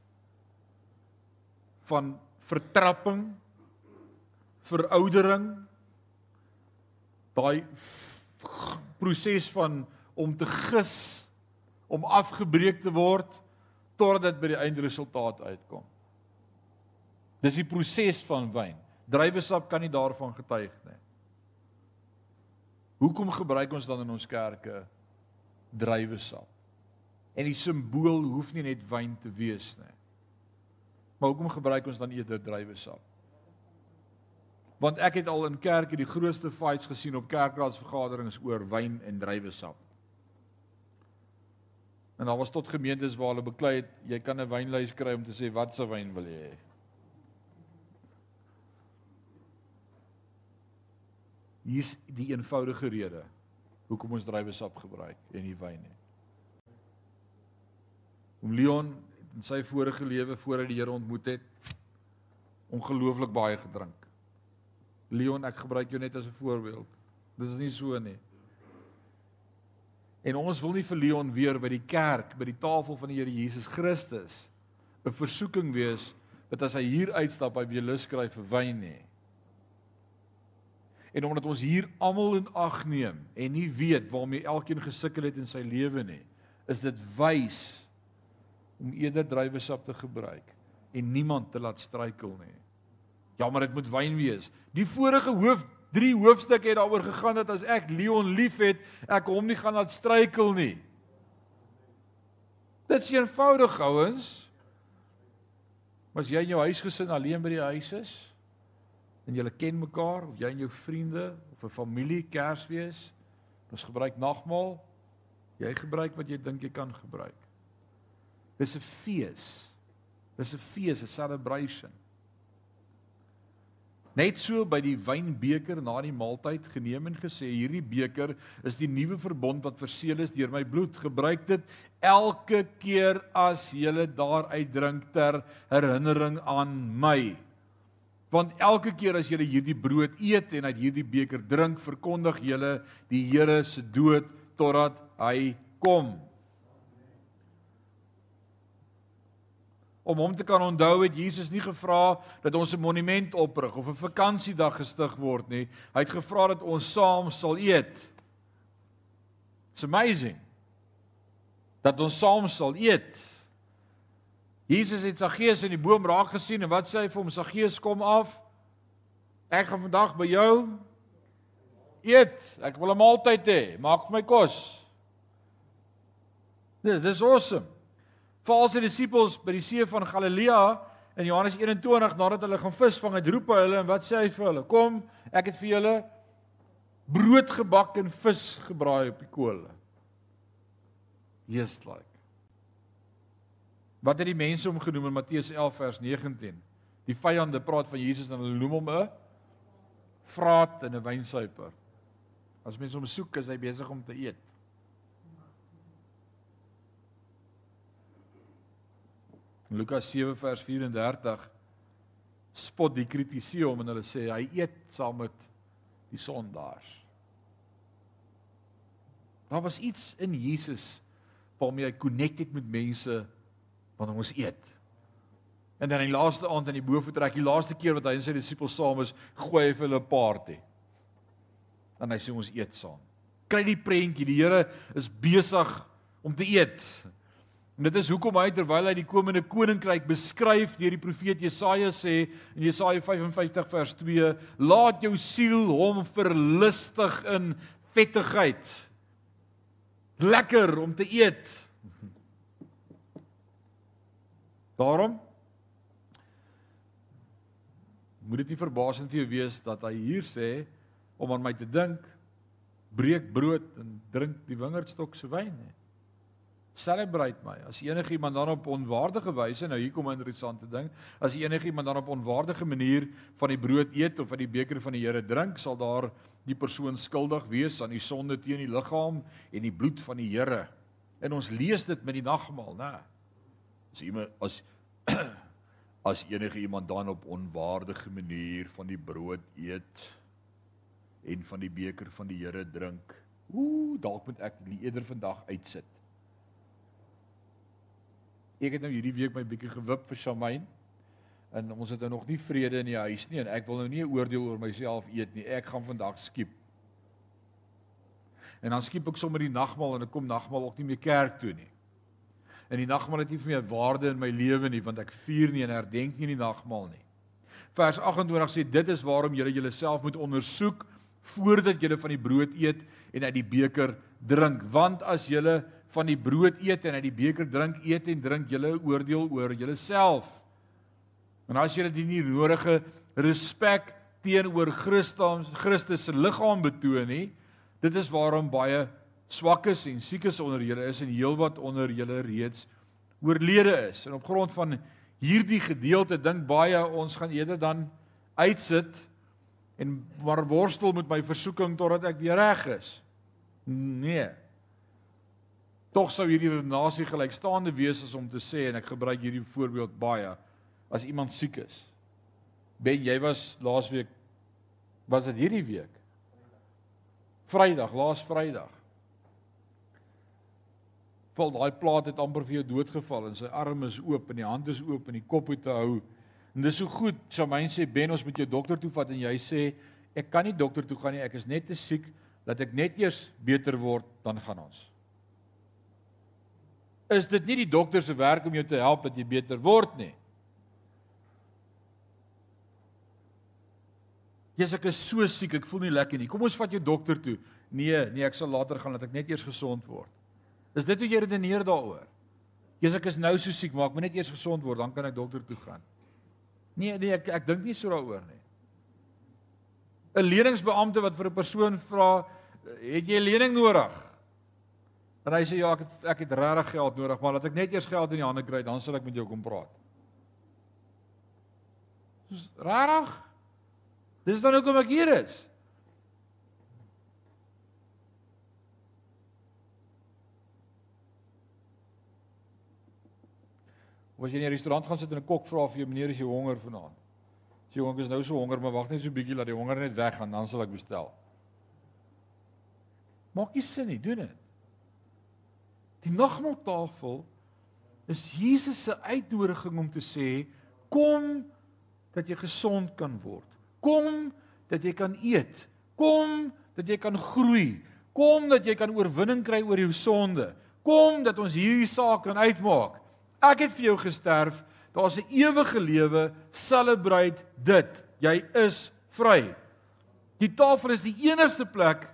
van vertrapping, veroudering, daai proses van om te gis, om afgebreek te word totdat dit by die eindresultaat uitkom. Dis die proses van wyn. Druiwesap kan nie daarvan getuig nie. Hoekom gebruik ons dan in ons kerke druiwesap? En die simbool hoef nie net wyn te wees nie. Maar hoekom gebruik ons dan eerder druiwesap? Want ek het al in kerke die grootste fights gesien op kerkraadsvergaderings oor wyn en druiwesap. En daar was tot gemeentes waar hulle beklei het jy kan 'n wynlys kry om te sê wat se wyn wil jy hê. Hier's die eenvoudige rede hoekom ons druiwesap gebruik en nie wyn nie. Om Leon in sy vorige lewe voor hy die Here ontmoet het ongelooflik baie gedrink. Leon, ek gebruik jou net as 'n voorbeeld. Dit is nie so nie. En ons wil nie vir Leon weer by die kerk, by die tafel van die Here Jesus Christus 'n versoeking wees dat as hy hier uitstap hy weer lus kry vir wyn nie en omdat ons hier almal in ag neem en nie weet waarmee elkeen gesukkel het in sy lewe nie, is dit wys om eerder druiwesap te gebruik en niemand te laat struikel nie. Ja, maar dit moet wyn wees. Die vorige hoof 3 hoofstukke het daaroor gegaan dat as ek Leon liefhet, ek hom nie gaan laat struikel nie. Dit is eenvoudig, ouens. Was jy in jou huisgesin alleen by die huis is? En julle ken mekaar of jy en jou vriende of 'n familie Kersfees, ons gebruik nagmaal. Jy gebruik wat jy dink jy kan gebruik. Dis 'n fees. Dis 'n fees, 'n celebration. Net so by die wynbeker na die maaltyd geneem en gesê hierdie beker is die nuwe verbond wat verseël is deur my bloed. Gebruik dit elke keer as jy daaruit drink ter herinnering aan my. Want elke keer as julle hierdie brood eet en uit hierdie beker drink, verkondig julle die Here se dood totdat hy kom. Om hom te kan onthou het Jesus nie gevra dat ons 'n monument oprig of 'n vakansiedag gestig word nie. Hy het gevra dat ons saam sal eet. It's amazing. Dat ons saam sal eet. Jesus het Saggeus in die boom raak gesien en wat sê hy vir hom? Saggeus kom af. Ek gaan vandag by jou eet. Ek wil 'n maaltyd hê. Maak vir my kos. Dis dis awesome. Valse disippels by die see van Galilea in Johannes 21 nadat hulle gaan visvang, het roep hulle en wat sê hy vir hulle? Kom, ek het vir julle brood gebak en vis gebraai op die kolle. Just like Wat het die mense hom genoem in Matteus 11 vers 19? Die vyande praat van Jesus en hulle noem hom 'n vraat en 'n wynsuiper. As mense hom soek, is hy besig om te eet. In Lukas 7 vers 34 spot die kritisie hom en hulle sê hy eet saam met die sondaars. Daar was iets in Jesus waarmee hy connected met mense wanneer ons eet. En dan in die laaste aand in die boefretrek, die laaste keer wat hy en sy disippels saam is, gooi hy vir hulle 'n party. En hy sê ons eet saam. Kry die prentjie, die Here is besig om te eet. En dit is hoekom hy terwyl hy die komende koninkryk beskryf deur die profeet Jesaja sê in Jesaja 55 vers 2, laat jou siel hom verlustig in vettigheid. Lekker om te eet. Daarom moet dit nie verbasend vir jou wees dat hy hier sê om aan my te dink breek brood en drink die wingerdstok se wyn nie. Celebrate my. As enige iemand dan op onwaardige wyse, nou hier kom 'n interessante ding, as enige iemand dan op onwaardige manier van die brood eet of uit die beker van die Here drink, sal daar die persoon skuldig wees aan die sonde teen die liggaam en die bloed van die Here. En ons lees dit met die nagmaal, né? As iemand as as enige iemand dan op onwaardige manier van die brood eet en van die beker van die Here drink, ooh, dalk moet ek eerder vandag uitsit. Ek het nou hierdie week my bietjie gewip vir Shamaine. En ons het nou nog nie vrede in die huis nie en ek wil nou nie 'n oordeel oor myself eet nie. Ek gaan vandag skiep. En dan skiep ek sommer die nagmaal en ek kom nagmaal ook nie meer kerk toe nie. En die nagmaal het nie vir my waarde in my lewe nie want ek vier nie en herdenk nie die nagmaal nie. Vers 28 sê dit is waarom julle julleself moet ondersoek voordat julle van die brood eet en uit die beker drink want as julle van die brood eet en uit die beker drink, eet en drink julle oordeel oor julleself. En as julle die nie nodige respek teenoor Christus Christus se liggaam betoon nie, dit is waarom baie swakkes en siekes onder julle is en heelwat onder julle reeds oorlede is. En op grond van hierdie gedeelte dink baie ons gaan eerder dan uitsit en maar worstel met my versoeking totdat ek weer reg is. Nee. Tog sou hierdie redenasie gelykstaande wees as om te sê en ek gebruik hierdie voorbeeld baie as iemand siek is. Ben jy was laasweek was dit hierdie week? Vrydag, laas Vrydag. Val daai plaat het amper vir jou doodgeval en sy arm is oop en die hand is oop en die kop het te hou. En dis so goed, Shamaine sê Ben ons moet jou dokter toe vat en jy sê ek kan nie dokter toe gaan nie, ek is net te siek dat ek net eers beter word dan gaan ons is dit nie die dokter se werk om jou te help dat jy beter word nie. Jesus ek is so siek, ek voel nie lekker nie. Kom ons vat jou dokter toe. Nee, nee, ek sal later gaan dat ek net eers gesond word. Is dit hoe jy redeneer daaroor? Jesus ek is nou so siek, maar ek moet net eers gesond word, dan kan ek dokter toe gaan. Nee, nee, ek ek dink nie so daaroor nie. 'n Leningsbeampte wat vir 'n persoon vra, "Het jy 'n lening nodig?" En hy sê ja, ek het ek het regtig geld nodig, maar laat ek net eers geld in die hande kry, dan sal ek met jou kom praat. Dis regtig? Dis dan hoekom ek hier is. Was jy in 'n restaurant gaan sit en 'n kok vra vir jou meneer as jy honger vanaand? Sê jong, ek is nou so honger, maar wag net so 'n bietjie laat die honger net weggaan, dan sal ek bestel. Maak nie sin nie, doen dit. Die nagmaaltafel is Jesus se uitnodiging om te sê kom dat jy gesond kan word. Kom dat jy kan eet. Kom dat jy kan groei. Kom dat jy kan oorwinning kry oor jou sonde. Kom dat ons hierdie saak kan uitmaak. Ek het vir jou gesterf. Daar's 'n ewige lewe. Celebrate dit. Jy is vry. Die tafel is die enigste plek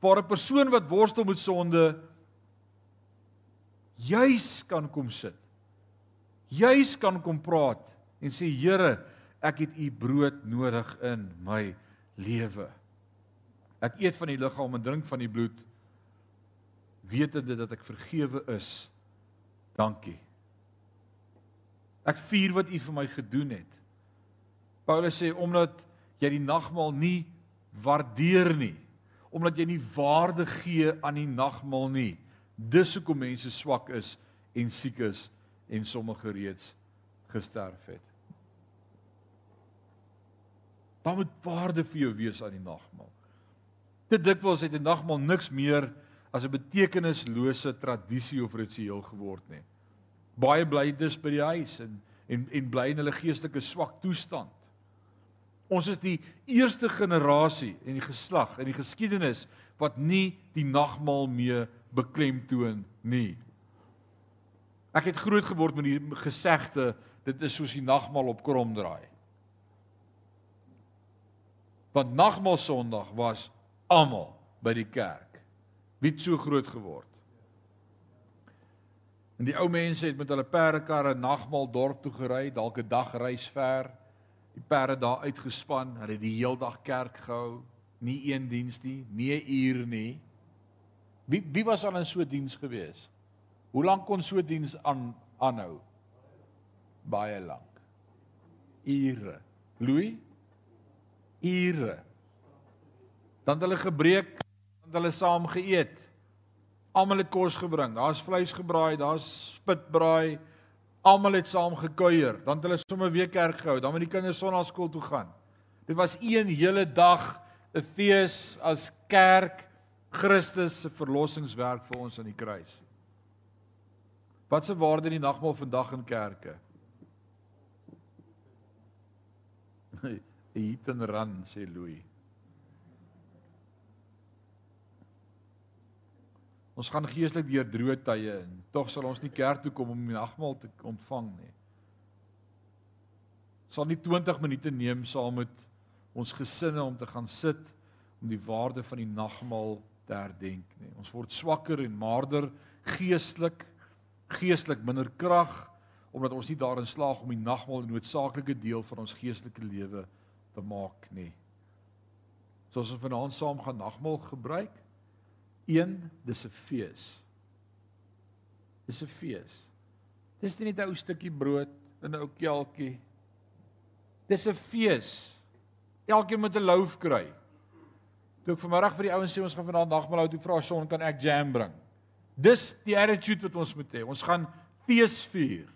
waar 'n persoon wat worstel met sonde juis kan kom sit. Juis kan kom praat en sê Here, ek het u brood nodig in my lewe. Ek eet van die liggaam en drink van die bloed wetende dat ek vergewe is. Dankie. Ek vier wat u vir my gedoen het. Paulus sê omdat jy die nagmaal nie waardeer nie, omdat jy nie waarde gee aan die nagmaal nie, Dis hoekom mense swak is en siek is en sommige reeds gesterf het. Daar moet waarde vir jou wees aan die nagmaal. Te dikwels het 'n nagmaal niks meer as 'n betekenislose tradisie of ritueel geword nie. Baie bly dus by die huis en en en bly in hulle geestelike swak toestand. Ons is die eerste generasie en die geslag in die geskiedenis wat nie die nagmaal meer beklemtoon nie. Ek het groot geword met die gesegde dit is soos die nagmaal op krom draai. Want nagmaal Sondag was almal by die kerk. Wie het so groot geword? En die ou mense het met hulle perdekarre nagmaal dorp toe gery, dalk 'n dag reis ver. Die perde daar uitgespan, hulle het die heel dag kerk gehou, nie een diens nie, nie 'n uur nie. Wie wie was al in so 'n diens gewees? Hoe lank kon so diens aan aanhou? Baie lank. Ure. Louis? Ure. Dan het hulle gebreek, dan het hulle saam geëet. Almal het kos gebring. Daar's vleis gebraai, daar's spitbraai. Almal het saam gekuier. Dan het hulle sommer weer kerk gehou. Dan moet die kinders sonnaarskool toe gaan. Dit was een hele dag 'n fees as kerk Christus se verlossingswerk vir ons aan die kruis. Wat se waarde in die nagmaal vandag in kerke? Eat and run sê Louis. Ons gaan geestelik deur droë tye en tog sal ons nie kerk toe kom om die nagmaal te ontvang nie. Sal nie 20 minute neem saam met ons gesinne om te gaan sit om die waarde van die nagmaal te herdenk nie. Ons word swakker en maarder geestelik, geestelik minder krag omdat ons nie daarin slaag om die nagmaal 'n noodsaaklike deel van ons geestelike lewe te maak nie. So as ons vanaand saam gaan nagmaal gebruik, een dis 'n fees. Dis 'n fees. Dis nie net 'n ou stukkie brood in 'n ou kelkie. Dis 'n fees. Elkeen moet 'n loaf kry. Toe ek vanmiddag vir die ouens sê ons gaan vanaand nagmaal hou, toe vra Shaun kan ek jam bring. Dis die attitude wat ons moet hê. Ons gaan fees vier.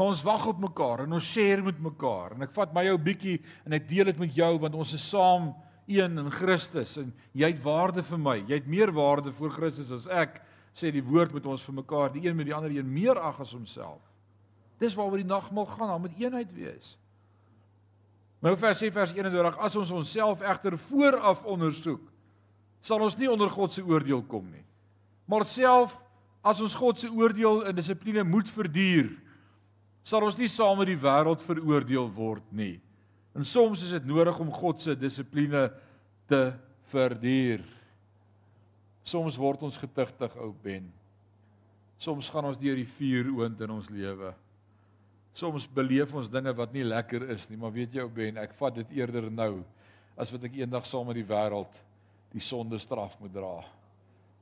Maar ons wag op mekaar en ons share met mekaar en ek vat my ou bietjie en ek deel dit met jou want ons is saam een in Christus en jy het waarde vir my. Jy het meer waarde vir Christus as ek sê die woord met ons vir mekaar, die een met die ander een meer ag as homself. Dis waaroor die nagmaal gaan, daar moet eenheid wees. Nou vers sê vers 21 as ons onsself egter vooraf ondersoek, sal ons nie onder God se oordeel kom nie. Maar self as ons God se oordeel in dissipline moet verduur, sal ons nie saam met die wêreld veroordeel word nie. En soms is dit nodig om God se dissipline te verduur. Soms word ons getigtig, ou Ben. Soms gaan ons deur die vuur oond in ons lewe. Soms beleef ons dinge wat nie lekker is nie, maar weet jy ou Ben, ek vat dit eerder nou as wat ek eendag saam met die wêreld die sonde straf moet dra.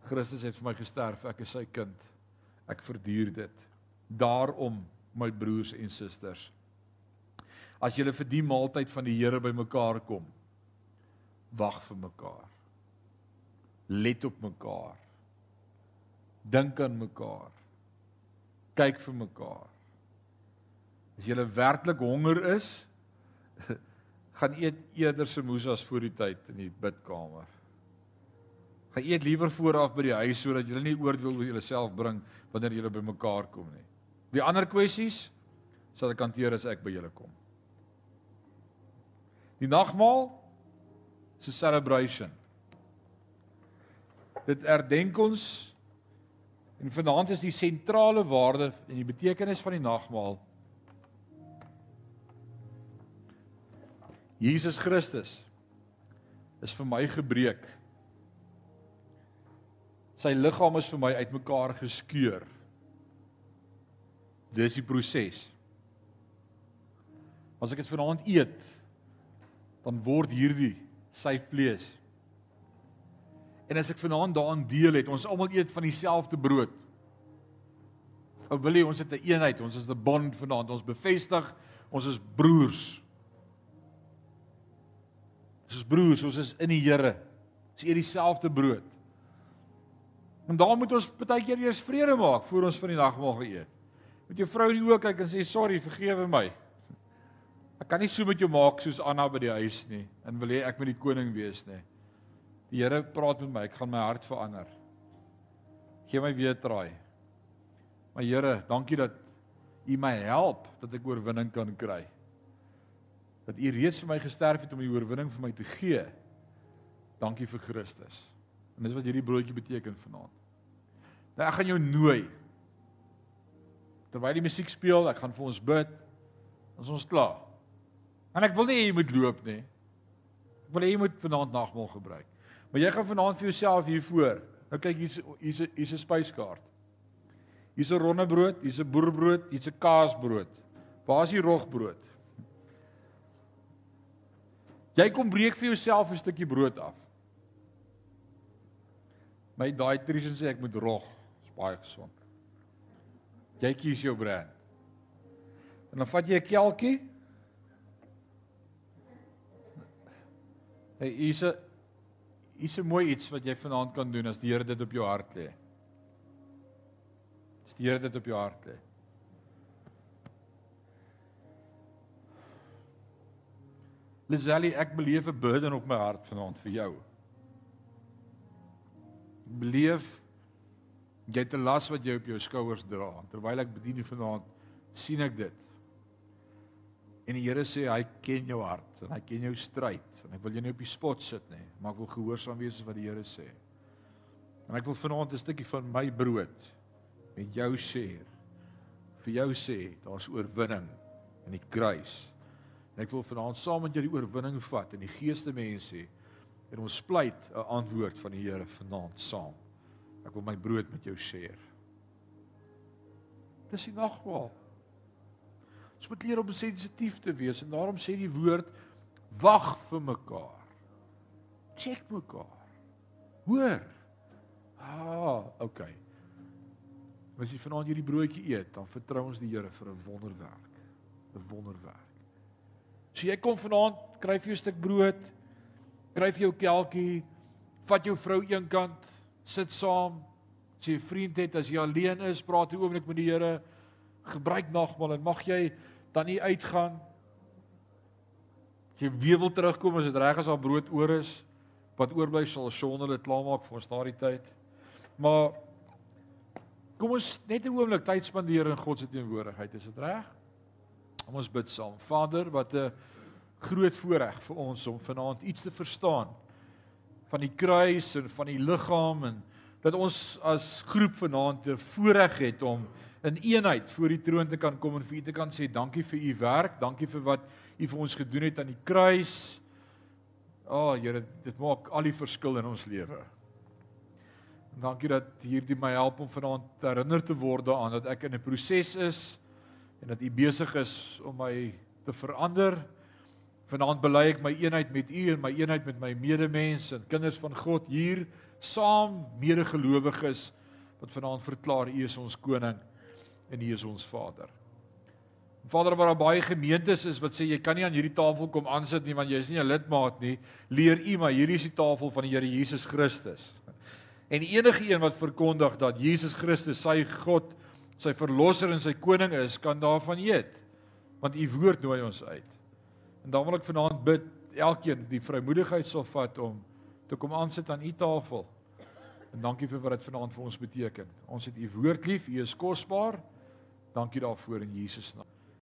Christus het vir my gesterf, ek is sy kind. Ek verduur dit. Daarom, my broers en susters, as julle vir die maaltyd van die Here bymekaar kom, wag vir mekaar. Let op mekaar. Dink aan mekaar. Kyk vir mekaar. As jy werklik honger is, gaan eet eerder semoesas voor die tyd in die bidkamer. Gaan eet liewer vooraf by die huis sodat jy nie oordeel oor jouself bring wanneer jy by mekaar kom nie. Die ander kwessies sal ek hanteer as ek by julle kom. Die nagmaal is 'n celebration. Dit herdenk ons en vanaand is die sentrale waarde en die betekenis van die nagmaal Jesus Christus is vir my gebreek. Sy liggaam is vir my uitmekaar geskeur. Dis die proses. As ek dit vanaand eet, dan word hierdie sy vlees. En as ek vanaand daaraan deel het, ons almal eet van dieselfde brood. Ou wil jy ons het 'n een eenheid, ons is 'n bond vanaand, ons bevestig ons is broers. Ons is broers, ons is in die Here. Ons eet dieselfde brood. En daar moet ons baie keer eers vrede maak voor ons van die nagmaal geëet. Moet jou vrou in die oë kyk en sê sorry, vergewe my. Ek kan nie so met jou maak soos Anna by die huis nie en wil jy ek moet die koning wees nie. Die Here praat met my, ek gaan my hart verander. Gee my weer draai. Maar Here, dankie dat U my help dat ek oorwinning kan kry. Dat U reeds vir my gesterf het om die oorwinning vir my te gee. Dankie vir Christus. En dis wat hierdie broodjie beteken vanaand. Nou ek gaan jou nooi. Terwyl die musiek speel, ek gaan vir ons bid. Ons is klaar. En ek wil nie jy moet loop nie. Ek wil jy moet vanaand nagmaal gebruik. Maar jy gaan vanaand vir jouself hier voor. Nou kyk hier's hier's hier's 'n spyskaart. Hier's 'n ronde brood, hier's 'n boerbrood, hier's 'n kaasbrood. Waar is die rogbrood? Jy kom breek vir jouself 'n stukkie brood af. My dietitian sê ek moet rog. Dis baie gesond. Jy kies jou brand. En dan vat jy 'n kelkie. Hey, hier's 'n hier's 'n mooi iets wat jy vanaand kan doen as die Here dit op jou hart lê. As die Here dit op jou hart lê. Lisali, ek beleef 'n burden op my hart vanaand vir jou. Beleef jy het 'n las wat jy op jou skouers dra. Terwyl ek bedien vanaand, sien ek dit. En die Here sê hy ken jou hart en hy ken jou stryd en ek wil jou nie op die spot sit nie, maar ek wil gehoorsaam wees wat die Here sê. En ek wil vanaand 'n stukkie van my brood met jou share. Vir jou sê, daar's oorwinning in die kruis. En ek wil vanaand saam met jou die oorwinning vat in die geeste mense en ons pleit 'n antwoord van die Here vanaand saam. Ek wil my brood met jou share. Dis die nagmaal. Ons moet leer om sensitief te wees en daarom sê die woord wag vir mekaar. Check mekaar. Hoor. Ah, okay. As jy vanaand hierdie broodjie eet, dan vertrou ons die Here vir 'n wonderwerk. 'n Wonderwerk. So jy kom vanaand, kry vir jou 'n stuk brood, kry vir jou kelkie, vat jou vrou eenkant, sit saam. As jy 'n vriend het, as jy alleen is, praat 'n oomblik met die Here. Gebruik nagmaal en mag jy dan nie uitgaan. As jy weer wil terugkom as dit reg is al brood oor is, wat oorbly sal sonder dit klaarmaak vir ons daardie tyd. Maar kom ons net 'n oomblik tyd spandeer in God se teenwoordigheid, is dit reg? Kom ons bid saam. Vader, wat 'n groot voorreg vir ons om vanaand iets te verstaan van die kruis en van die liggaam en dat ons as groep vanaand 'n voorreg het om in eenheid voor die troon te kan kom en vir U te kan sê dankie vir U werk, dankie vir wat U vir ons gedoen het aan die kruis. O, oh, Here, dit maak al die verskil in ons lewe. Dankie dat hierdie my help om vanaand herinner te word daaraan dat ek in 'n proses is en dat U besig is om my te verander. Vanaand bely ek my eenheid met U en my eenheid met my medemens en kinders van God hier saam medegelowiges wat vanaand verklaar U is ons koning en U is ons Vader. Vader, waar daar baie gemeentes is wat sê jy kan nie aan hierdie tafel kom aansit nie want jy is nie 'n lidmaat nie, leer U maar hierdie is die tafel van die Here Jesus Christus. En enige een wat verkondig dat Jesus Christus sy God sy verlosser en sy koning is, kan daarvan eet. Want u woord nooi ons uit. En dan wil ek vanaand bid elkeen die vrymoedigheid sal vat om te kom aansit aan u tafel. En dankie vir wat dit vanaand vir ons beteken. Ons het u woord lief, u is kosbaar. Dankie daarvoor in Jesus naam.